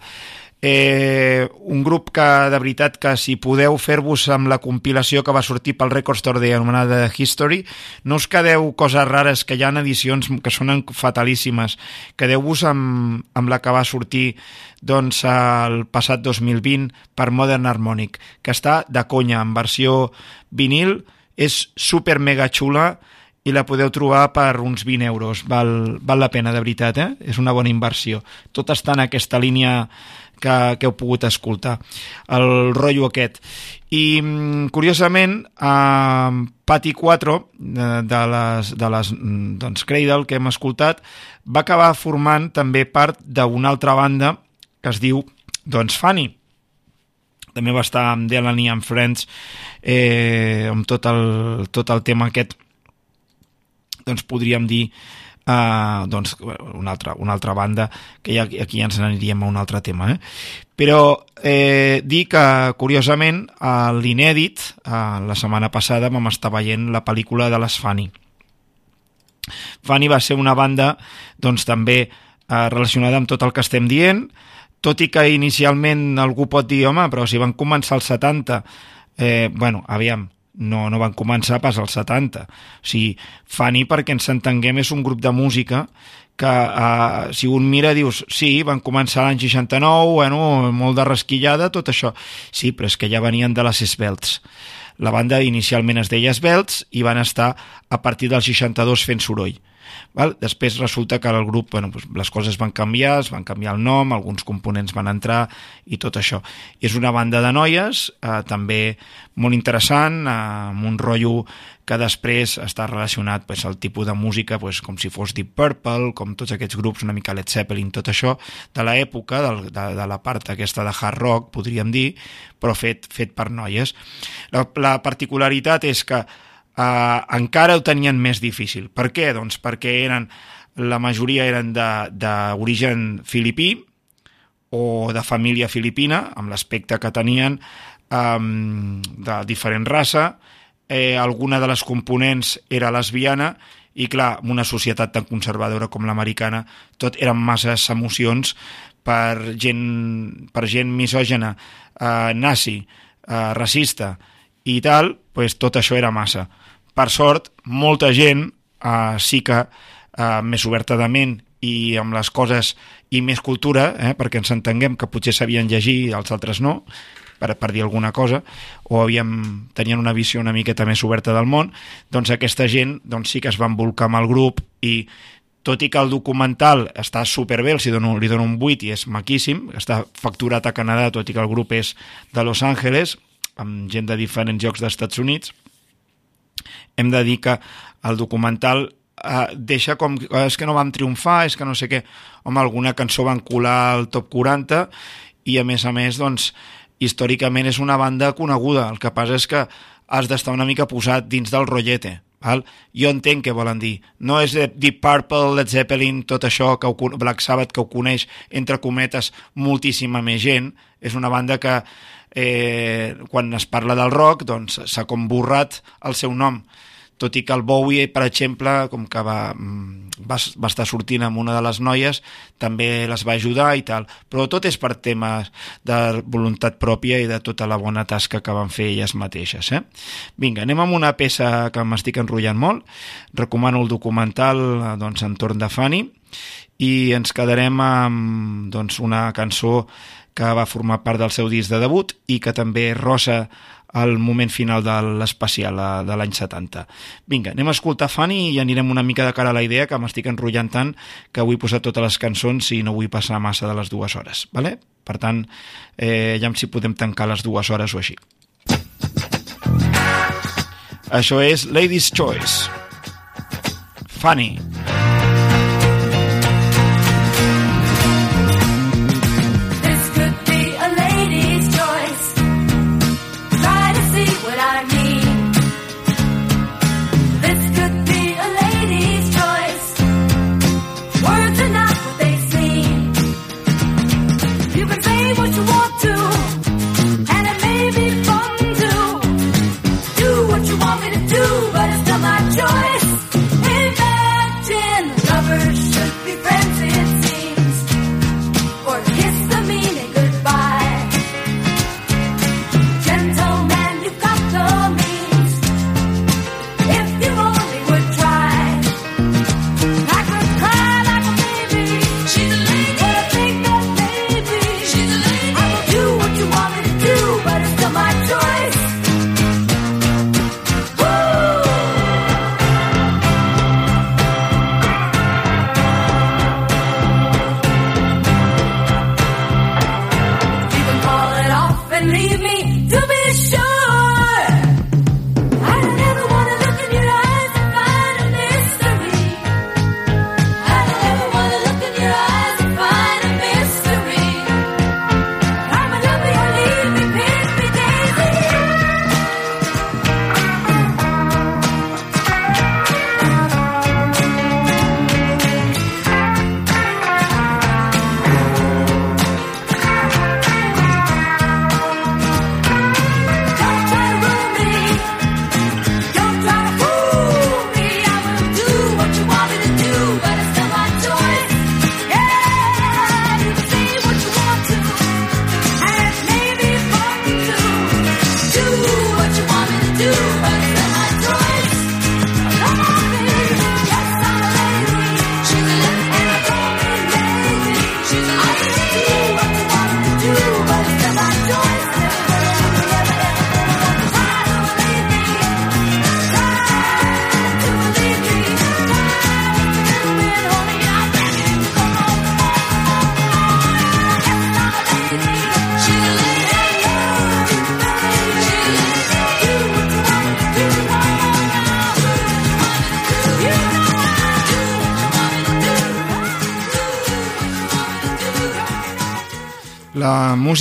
Eh, un grup que, de veritat, que si podeu fer-vos amb la compilació que va sortir pel Record Store Day anomenada History, no us quedeu coses rares, que hi ha edicions que sonen fatalíssimes. Quedeu-vos amb, amb la que va sortir doncs, el passat 2020 per Modern Harmonic, que està de conya, en versió vinil, és super mega xula i la podeu trobar per uns 20 euros. Val, val la pena, de veritat, eh? És una bona inversió. Tot està en aquesta línia que, que heu pogut escoltar, el rotllo aquest. I, mm, curiosament, eh, Pati 4, de, les, de les mm, doncs, Cradle que hem escoltat, va acabar formant també part d'una altra banda que es diu doncs, Fanny, també va estar amb Delany and Friends eh, amb tot el, tot el tema aquest doncs podríem dir uh, doncs, una, altra, una altra banda que ja, aquí ja ens aniríem a un altre tema eh? però eh, dir que curiosament a l'inèdit uh, la setmana passada vam estar veient la pel·lícula de les Fanny Fanny va ser una banda doncs també uh, relacionada amb tot el que estem dient tot i que inicialment algú pot dir, home, però si van començar als 70, eh, bueno, aviam, no, no van començar pas als 70. O sigui, Fanny, perquè ens entenguem, és un grup de música que eh, si un mira dius, sí, van començar l'any 69, bueno, molt de rasquillada, tot això. Sí, però és que ja venien de les Esbelts. La banda inicialment es deia Esbelts i van estar a partir del 62 fent soroll. Val? Després resulta que el grup, bueno, doncs les coses van canviar, es van canviar el nom, alguns components van entrar i tot això. I és una banda de noies, eh, també molt interessant, eh, amb un rotllo que després està relacionat pues, al tipus de música pues, com si fos Deep Purple, com tots aquests grups, una mica Led Zeppelin, tot això, de l'època, de, de, la part aquesta de hard rock, podríem dir, però fet, fet per noies. La, la particularitat és que eh, encara ho tenien més difícil. Per què? Doncs perquè eren, la majoria eren d'origen filipí o de família filipina, amb l'aspecte que tenien eh, de diferent raça, eh, alguna de les components era lesbiana i clar, en una societat tan conservadora com l'americana tot eren masses emocions per gent, per gent misògena, eh, nazi, eh, racista i tal, pues tot això era massa. Per sort, molta gent eh, sí que eh, més oberta de ment i amb les coses i més cultura, eh, perquè ens entenguem que potser sabien llegir els altres no, per, per dir alguna cosa, o havíem, tenien una visió una miqueta més oberta del món, doncs aquesta gent doncs sí que es van volcar amb el grup i tot i que el documental està superbé, els dono, li dono un 8 i és maquíssim, està facturat a Canadà, tot i que el grup és de Los Angeles, amb gent de diferents llocs dels Estats Units, hem de dir que el documental eh, deixa com "Ah, és que no vam triomfar, és que no sé què home, alguna cançó van colar al top 40 i a més a més doncs històricament és una banda coneguda. El que passa és que has d'estar una mica posat dins del rotllete val? jo entenc què volen dir. No és de Deep Purple, Led Zeppelin tot això, que ho, Black Sabbath que ho coneix entre cometes moltíssima més gent. És una banda que eh, quan es parla del rock doncs s'ha com borrat el seu nom tot i que el Bowie, per exemple, com que va, mm, va, va estar sortint amb una de les noies, també les va ajudar i tal. Però tot és per temes de voluntat pròpia i de tota la bona tasca que van fer elles mateixes. Eh? Vinga, anem amb una peça que m'estic enrotllant molt. Recomano el documental doncs, entorn de Fanny i ens quedarem amb doncs, una cançó que va formar part del seu disc de debut i que també rosa el moment final de l'especial eh, de l'any 70. Vinga, anem a escoltar Fanny i anirem una mica de cara a la idea que m'estic enrotllant tant que vull posar totes les cançons i no vull passar massa de les dues hores. Vale? Per tant, eh, ja si podem tancar les dues hores o així. Això és Ladies Choice. Fanny. This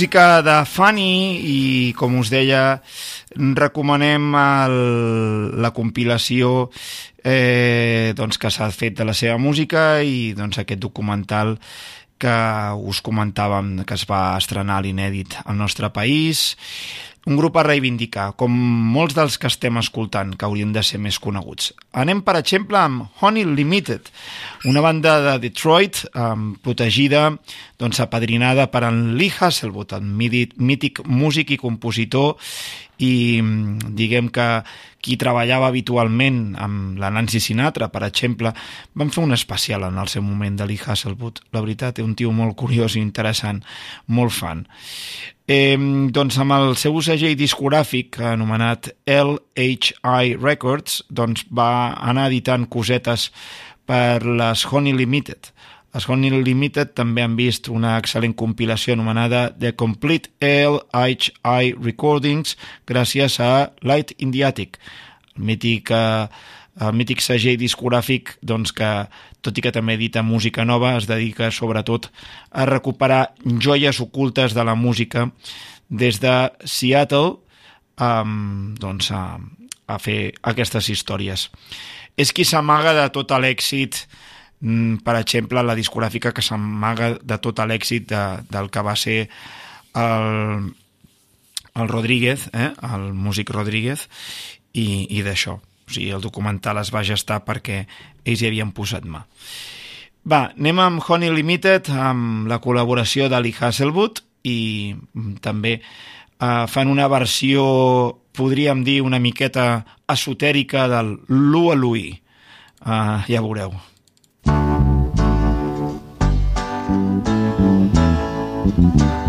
música de Fanny i, com us deia, recomanem el, la compilació eh, doncs que s'ha fet de la seva música i doncs, aquest documental que us comentàvem que es va estrenar l'inèdit al nostre país un grup a reivindicar, com molts dels que estem escoltant, que haurien de ser més coneguts. Anem, per exemple, amb Honey Limited, una banda de Detroit eh, protegida, doncs apadrinada per en Lee Hasselwood, el mític músic i compositor i mm, diguem que qui treballava habitualment amb la Nancy Sinatra, per exemple, van fer un especial en el seu moment de Lee Hasselwood. La veritat, és un tio molt curiós i interessant, molt fan. Eh, doncs amb el seu segell discogràfic anomenat LHI Records doncs va anar editant cosetes per les Honey Limited. Les Honey Limited també han vist una excel·lent compilació anomenada The Complete LHI Recordings gràcies a Light in the Attic, el mític, eh, el mític segell discogràfic doncs, que, tot i que també edita música nova, es dedica sobretot a recuperar joies ocultes de la música des de Seattle um, doncs, a, a fer aquestes històries. És qui s'amaga de tot l'èxit mm, per exemple, la discogràfica que s'amaga de tot l'èxit de, del que va ser el, el Rodríguez, eh? el músic Rodríguez, i, i d'això. O sigui, el documental es va gestar perquè ells hi havien posat mà. Va, anem amb Honey Limited, amb la col·laboració d'Ali Hasselwood, i mm, també eh, fan una versió, podríem dir, una miqueta esotèrica del Lua Lui. Eh, ja veureu. Honey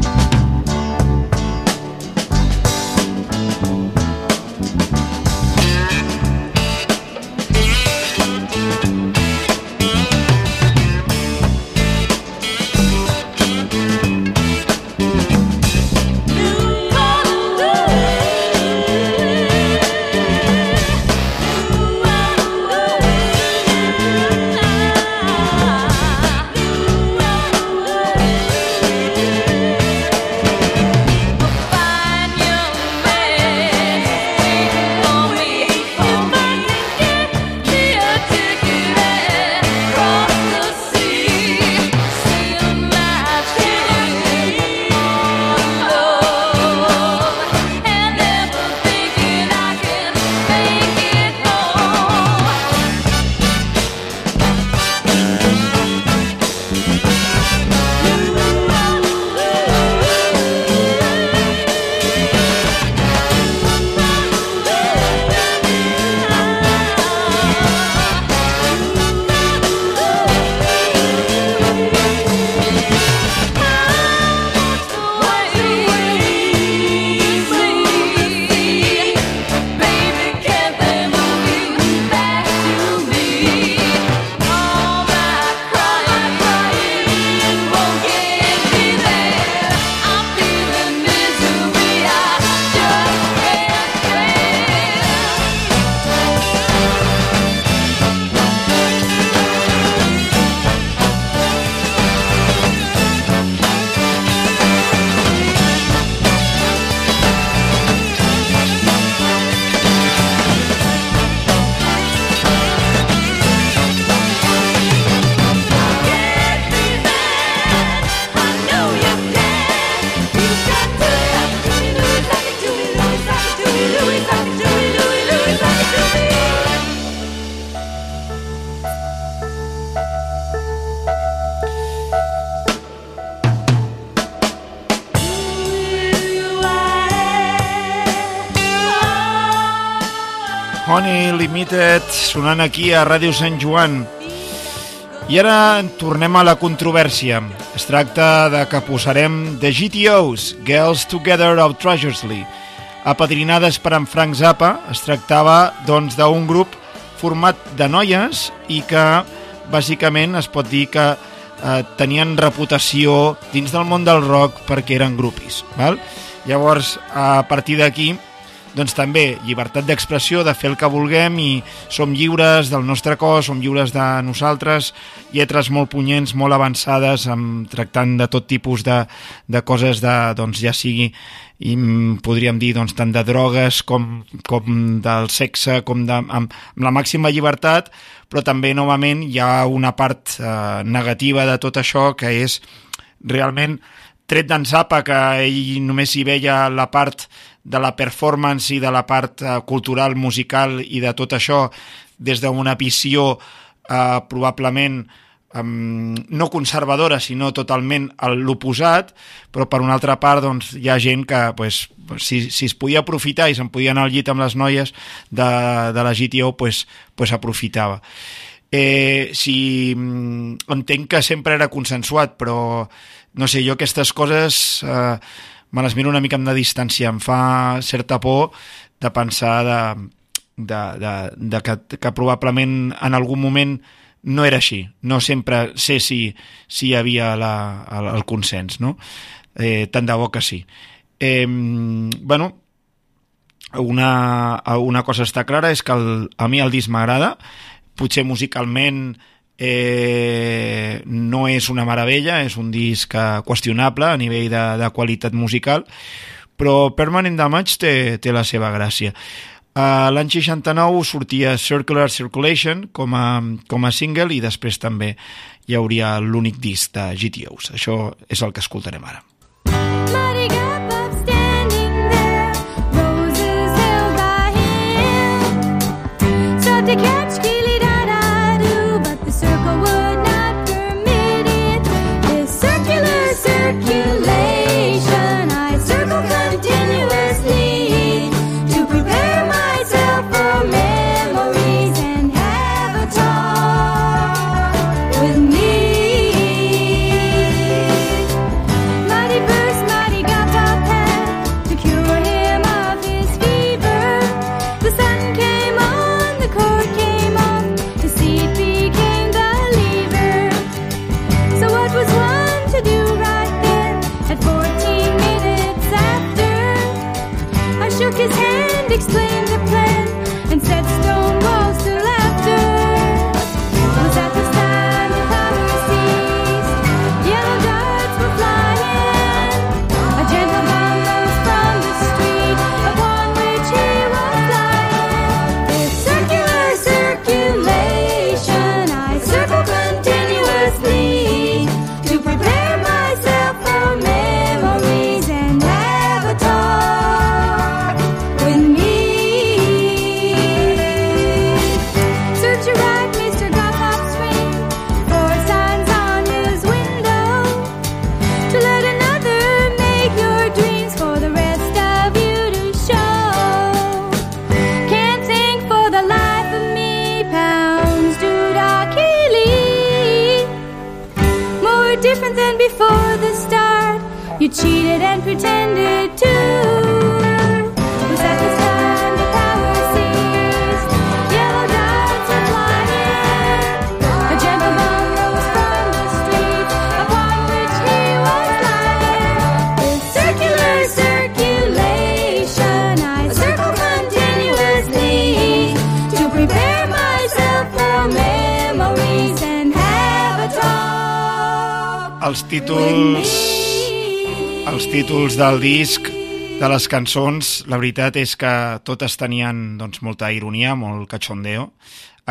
sonant aquí a Ràdio Sant Joan. I ara tornem a la controvèrsia. Es tracta de que posarem The GTOs, Girls Together of Treasuresley. Apadrinades per en Frank Zappa, es tractava doncs d'un grup format de noies i que bàsicament es pot dir que eh, tenien reputació dins del món del rock perquè eren grupis. Val? Llavors, a partir d'aquí, doncs també llibertat d'expressió, de fer el que vulguem i som lliures del nostre cos, som lliures de nosaltres, lletres molt punyents, molt avançades, amb, tractant de tot tipus de, de coses, de, doncs ja sigui i mm, podríem dir doncs, tant de drogues com, com del sexe, com de, amb, amb la màxima llibertat, però també novament hi ha una part eh, negativa de tot això que és realment tret d'en Zappa que ell només hi veia la part de la performance i de la part eh, cultural, musical i de tot això des d'una visió eh, probablement um, no conservadora, sinó totalment l'oposat, però per una altra part doncs, hi ha gent que pues, si, si es podia aprofitar i se'n podia anar al llit amb les noies de, de la GTO, pues, pues aprofitava. Eh, si mm, entenc que sempre era consensuat, però no sé, jo aquestes coses eh, me les miro una mica amb de distància, em fa certa por de pensar de, de, de, de que, que probablement en algun moment no era així, no sempre sé si, si hi havia la, el, el consens, no? Eh, tant de bo que sí. Eh, bueno, una, una cosa està clara és que el, a mi el disc m'agrada, potser musicalment eh, no és una meravella, és un disc eh, qüestionable a nivell de, de qualitat musical, però Permanent Damage té, té la seva gràcia. Uh, L'any 69 sortia Circular Circulation com a, com a single i després també hi hauria l'únic disc de GTOs. Això és el que escoltarem ara. Mighty gap up Els títols, els títols del disc, de les cançons, la veritat és que totes tenien doncs, molta ironia, molt cachondeo.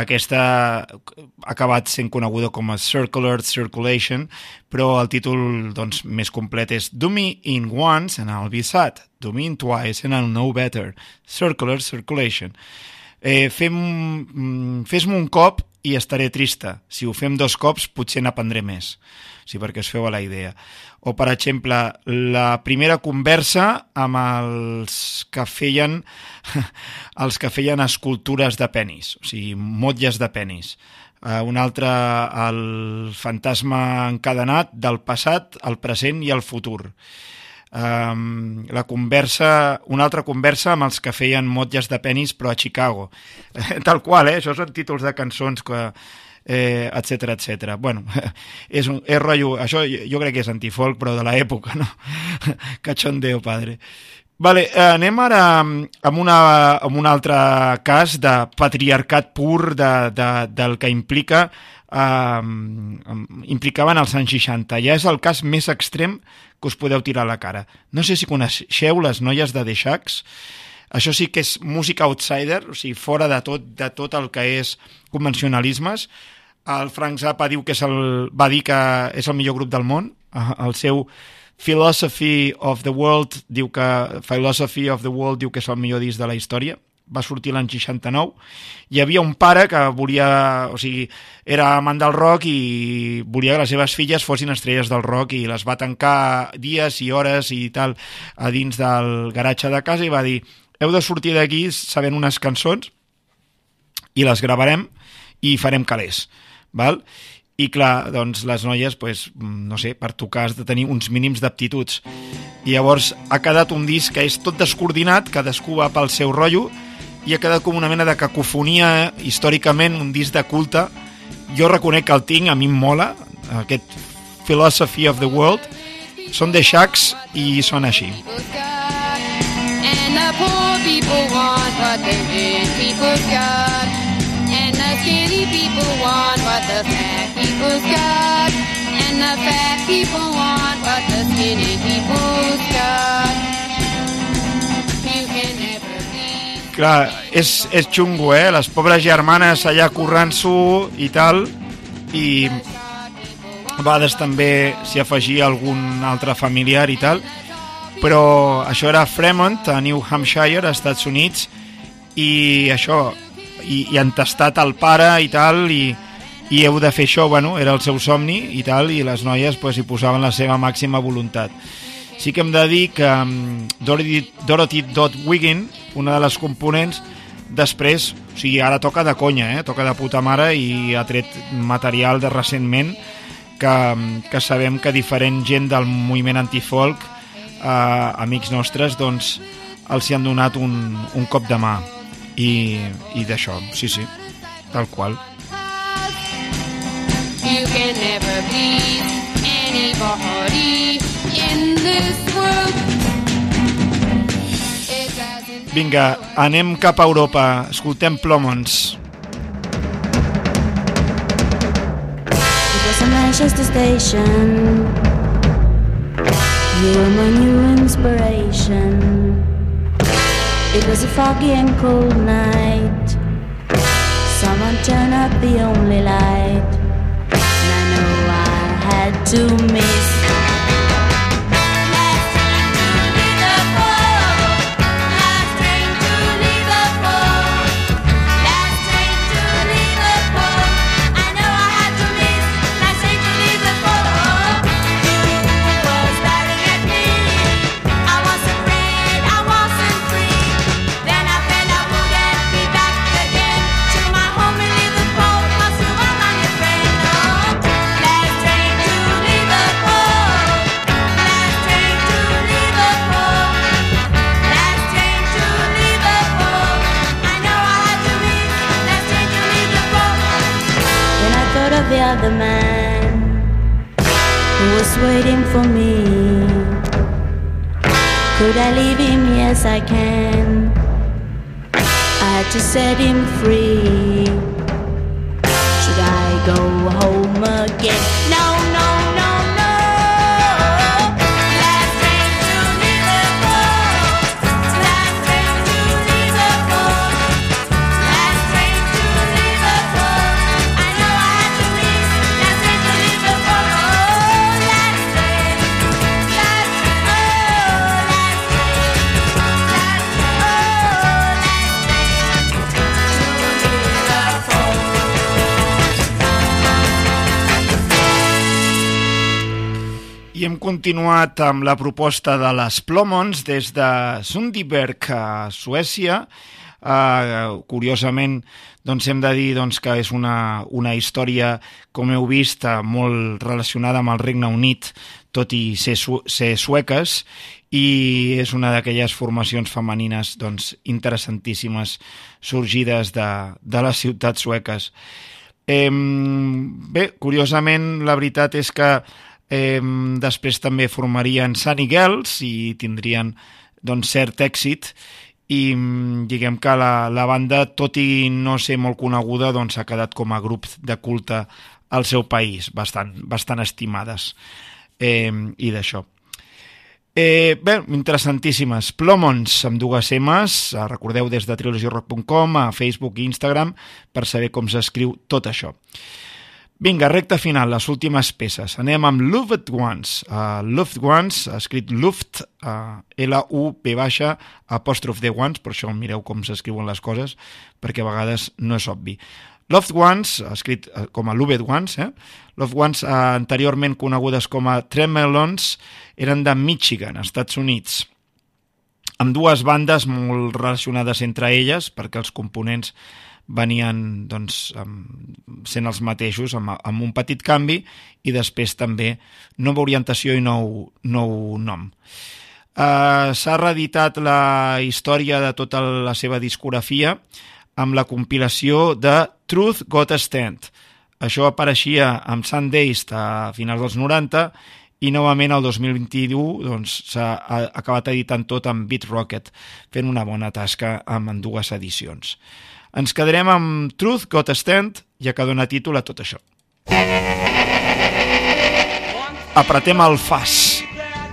Aquesta ha acabat sent coneguda com a Circular Circulation, però el títol doncs, més complet és Do me in once and I'll be sad. Do me in twice and I'll know better. Circular Circulation. Eh, mm, Fes-me un cop i estaré trista. Si ho fem dos cops, potser n'aprendré més. Sí, perquè es feu a la idea. O, per exemple, la primera conversa amb els que feien els que feien escultures de penis, o sigui, motlles de penis. Uh, un altre, el fantasma encadenat del passat, el present i el futur. Um, la conversa, una altra conversa amb els que feien motlles de penis però a Chicago. Tal qual, eh? Això són títols de cançons que, eh, etc etc. Bueno, és, un, és rotllo, això jo, crec que és antifolk, però de l'època, no? Cachondeo, padre. Vale, eh, anem ara amb, una, amb un altre cas de patriarcat pur de, de, del que implica eh, implicaven els anys 60. Ja és el cas més extrem que us podeu tirar a la cara. No sé si coneixeu les noies de Shacks. Això sí que és música outsider, o sigui, fora de tot, de tot el que és convencionalismes. El Frank Zappa diu que és el, va dir que és el millor grup del món. Eh, El seu Philosophy of the World diu que Philosophy of the World diu que és el millor disc de la història va sortir l'any 69 hi havia un pare que volia o sigui, era amant del rock i volia que les seves filles fossin estrelles del rock i les va tancar dies i hores i tal a dins del garatge de casa i va dir heu de sortir d'aquí sabent unes cançons i les gravarem i farem calés val? i clar, doncs les noies pues, no sé, per tocar has de tenir uns mínims d'aptituds. I llavors ha quedat un disc que és tot descoordinat cadascú va pel seu rotllo i ha quedat com una mena de cacofonia històricament, un disc de culte. Jo reconec que el tinc, a mi em mola aquest Philosophy of the World. Són de Shacks i són així And the poor people want what the rich people's got. And the skinny people want what the fat people's got. And the fat people want what the skinny people's got. Clar, és, és xungo, eh? Les pobres germanes allà currant-s'ho i tal, i a vegades també s'hi afegia algun altre familiar i tal, però això era Fremont, a New Hampshire, als Estats Units, i això, i, i han tastat el pare i tal, i, i heu de fer això, bueno, era el seu somni i tal, i les noies pues, hi posaven la seva màxima voluntat. Sí que hem de dir que um, Dorothy, Dorothy Dodd Wiggin, una de les components, després, o sigui, ara toca de conya, eh? toca de puta mare i ha tret material de recentment que, que sabem que diferent gent del moviment antifolk, eh, amics nostres, doncs els hi han donat un, un cop de mà i, i d'això, sí, sí, tal qual. You can never please anybody in this world. Vinga, anem cap a Europa, escoltem Plomons. It was a Manchester station. You were my new inspiration. It was a foggy and cold night. Someone turned up the only light. And I know I had to miss. The other man who was waiting for me. Could I leave him? Yes, I can. I had to set him free. Should I go home again? I hem continuat amb la proposta de les Plomons des de Sundbyberg a Suècia. Uh, curiosament, doncs hem de dir doncs, que és una, una història, com heu vist, eh, molt relacionada amb el Regne Unit, tot i ser, su ser sueques, i és una d'aquelles formacions femenines doncs, interessantíssimes sorgides de, de les ciutats sueques. Eh, bé, curiosament, la veritat és que eh, després també formarien Sunny Girls i tindrien doncs, cert èxit i diguem que la, la banda, tot i no ser molt coneguda, doncs s'ha quedat com a grup de culte al seu país, bastant, bastant estimades eh, i d'això. Eh, bé, interessantíssimes. Plomons, amb dues M's, eh, recordeu des de trilogyrock.com, a Facebook i Instagram, per saber com s'escriu tot això. Vinga, recta final, les últimes peces. Anem amb Loved Ones. Uh, Loved Ones, escrit Luft, uh, L-U-P baixa, apòstrof de Ones, per això mireu com s'escriuen les coses, perquè a vegades no és obvi. Loved Ones, escrit uh, com a Loved Ones, eh? Loved Ones, uh, anteriorment conegudes com a Tremelons, eren de Michigan, Estats Units amb dues bandes molt relacionades entre elles, perquè els components venien doncs, sent els mateixos, amb, amb un petit canvi, i després també nova orientació i nou, nou nom. Uh, S'ha reeditat la història de tota la seva discografia amb la compilació de Truth Got a Stand. Això apareixia amb Sundays a finals dels 90 i novament el 2021 doncs, s'ha ha acabat editant tot amb Beat Rocket, fent una bona tasca amb dues edicions. Ens quedarem amb Truth Got a Stand, ja que dona títol a tot això. Apretem el fas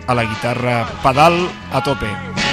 a la guitarra pedal a tope.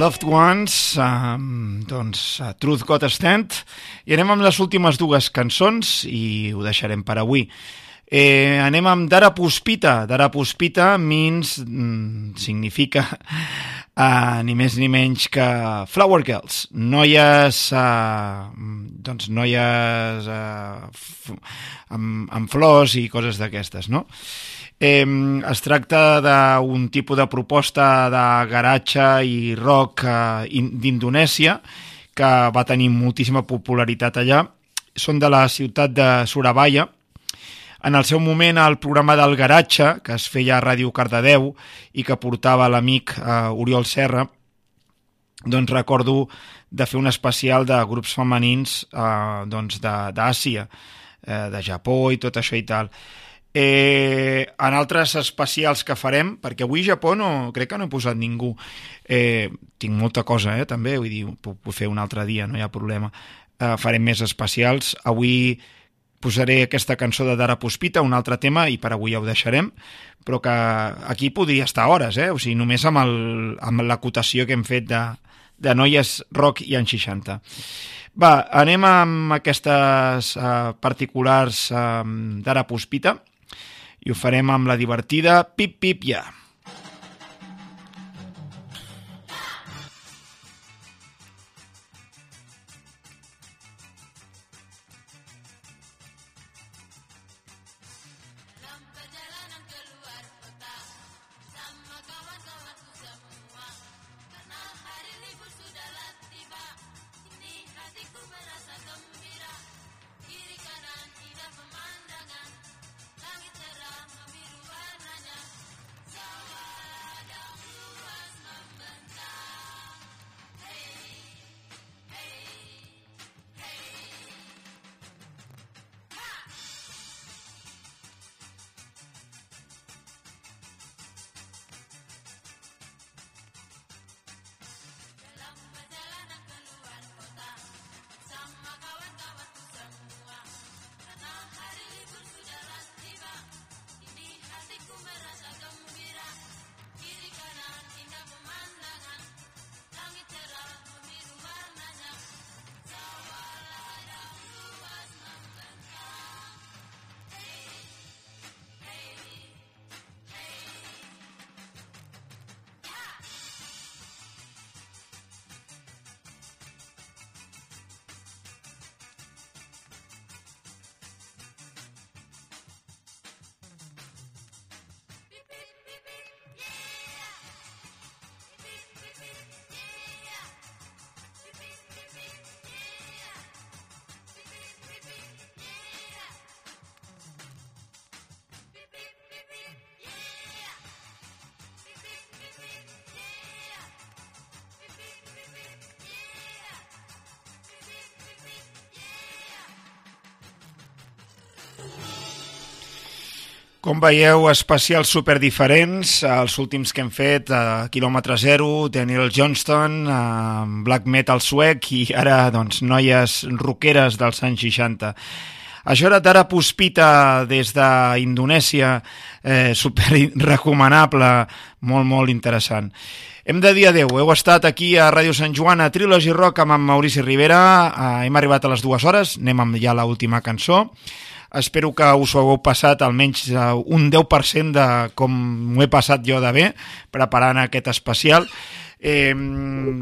Loved Ones, um, doncs, Truth Got Stand, i anem amb les últimes dues cançons i ho deixarem per avui. Eh, anem amb Dara Puspita. Dara Puspita means, mm, significa uh, ni més ni menys que Flower Girls, noies, uh, doncs noies f- amb, amb flors i coses d'aquestes, no? Eh, es tracta d'un tipus de proposta de garatge i rock eh, in- d'Indonèsia que va tenir moltíssima popularitat allà. Són de la ciutat de Surabaya. En el seu moment, el programa del garatge, que es feia a Ràdio Cardedeu i que portava l'amic eh, Oriol Serra, doncs recordo de fer un especial de grups femenins eh, doncs de- d'Àsia, eh, de Japó i tot això i tal. Eh, en altres especials que farem, perquè avui Japó no, crec que no he posat ningú. Eh, tinc molta cosa, eh, també, vull dir, puc, puc fer un altre dia, no hi ha problema. Eh, farem més especials. Avui posaré aquesta cançó de Dara Puspita, un altre tema, i per avui ja ho deixarem, però que aquí podria estar hores, eh? o sigui, només amb, el, amb l'acotació que hem fet de, de noies rock i anys 60. Va, anem amb aquestes uh, particulars uh, d'Ara Puspita i ho farem amb la divertida Pip Pip Ja. Veieu, especials super diferents, els últims que hem fet, a quilòmetre zero, Daniel Johnston, eh, black metal suec i ara, doncs, noies rockeres dels anys 60. Això era Tara Puspita des d'Indonèsia, eh, super recomanable, molt, molt interessant. Hem de dir adeu, heu estat aquí a Ràdio Sant Joan a Trilogy Rock amb en Maurici Rivera, eh, hem arribat a les dues hores, anem amb ja l'última cançó. Espero que us ho hagueu passat almenys eh, un 10% de com m'ho he passat jo de bé preparant aquest especial. Eh,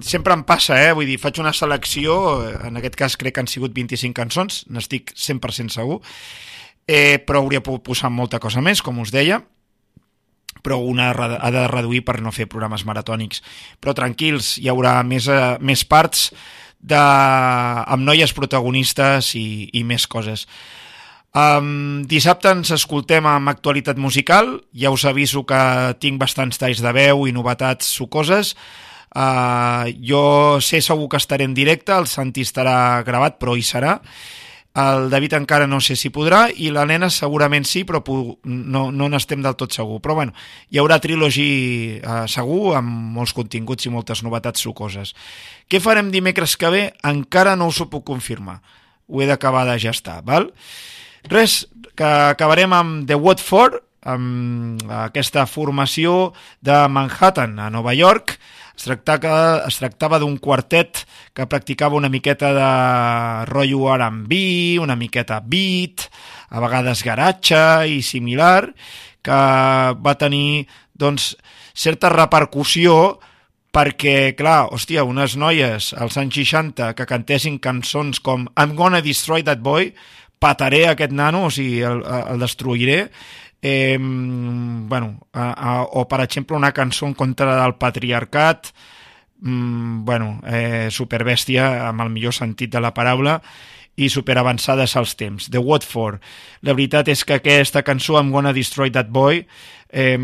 sempre em passa, eh? vull dir, faig una selecció, eh, en aquest cas crec que han sigut 25 cançons, n'estic 100% segur, eh, però hauria pogut posar molta cosa més, com us deia, però una ha de reduir per no fer programes maratònics. Però tranquils, hi haurà més, eh, més parts de, amb noies protagonistes i, i més coses. Um, dissabte ens escoltem amb actualitat musical, ja us aviso que tinc bastants talls de veu i novetats sucoses. Uh, jo sé segur que estaré en directe, el Santi estarà gravat, però hi serà. El David encara no sé si podrà i la nena segurament sí, però no, no del tot segur. Però bueno, hi haurà trilogi uh, segur amb molts continguts i moltes novetats sucoses. Què farem dimecres que ve? Encara no us ho puc confirmar. Ho he d'acabar de gestar, val? Res, que acabarem amb The Watford, amb aquesta formació de Manhattan, a Nova York. Es tractava, es tractava d'un quartet que practicava una miqueta de rotllo R&B, una miqueta beat, a vegades garatge i similar, que va tenir doncs, certa repercussió perquè, clar, hòstia, unes noies als anys 60 que cantessin cançons com I'm gonna destroy that boy, pataré aquest nano, o sigui, el, el destruiré, eh, bueno, a, a, o per exemple una cançó en contra del patriarcat, mm, bueno, eh, superbèstia amb el millor sentit de la paraula i superavançades als temps. The Watford. La veritat és que aquesta cançó, I'm Gonna Destroy That Boy, eh,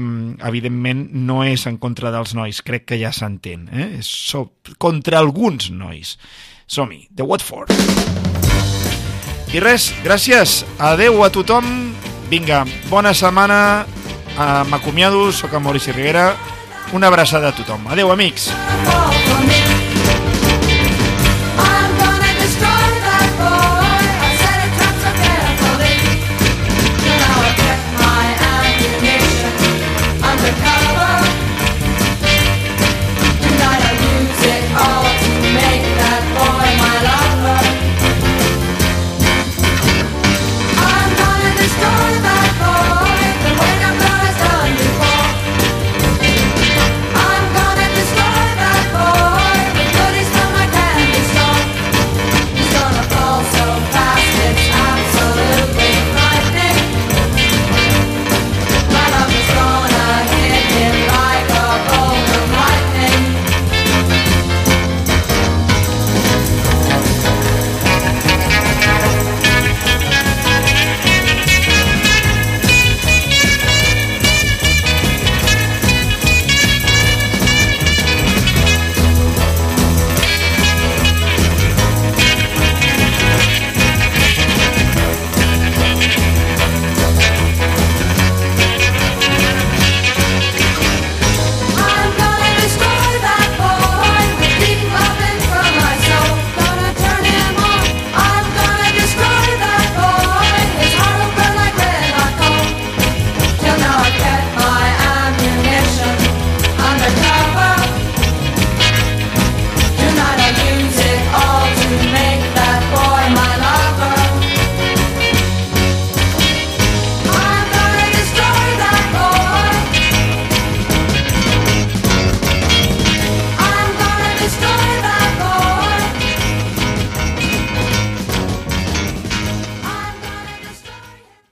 evidentment no és en contra dels nois, crec que ja s'entén. Eh? És so contra alguns nois. Som-hi, The Watford. I res, gràcies, adeu a tothom, vinga, bona setmana, m'acomiado, sóc en Maurici Rivera, una abraçada a tothom. Adeu, amics. Oh.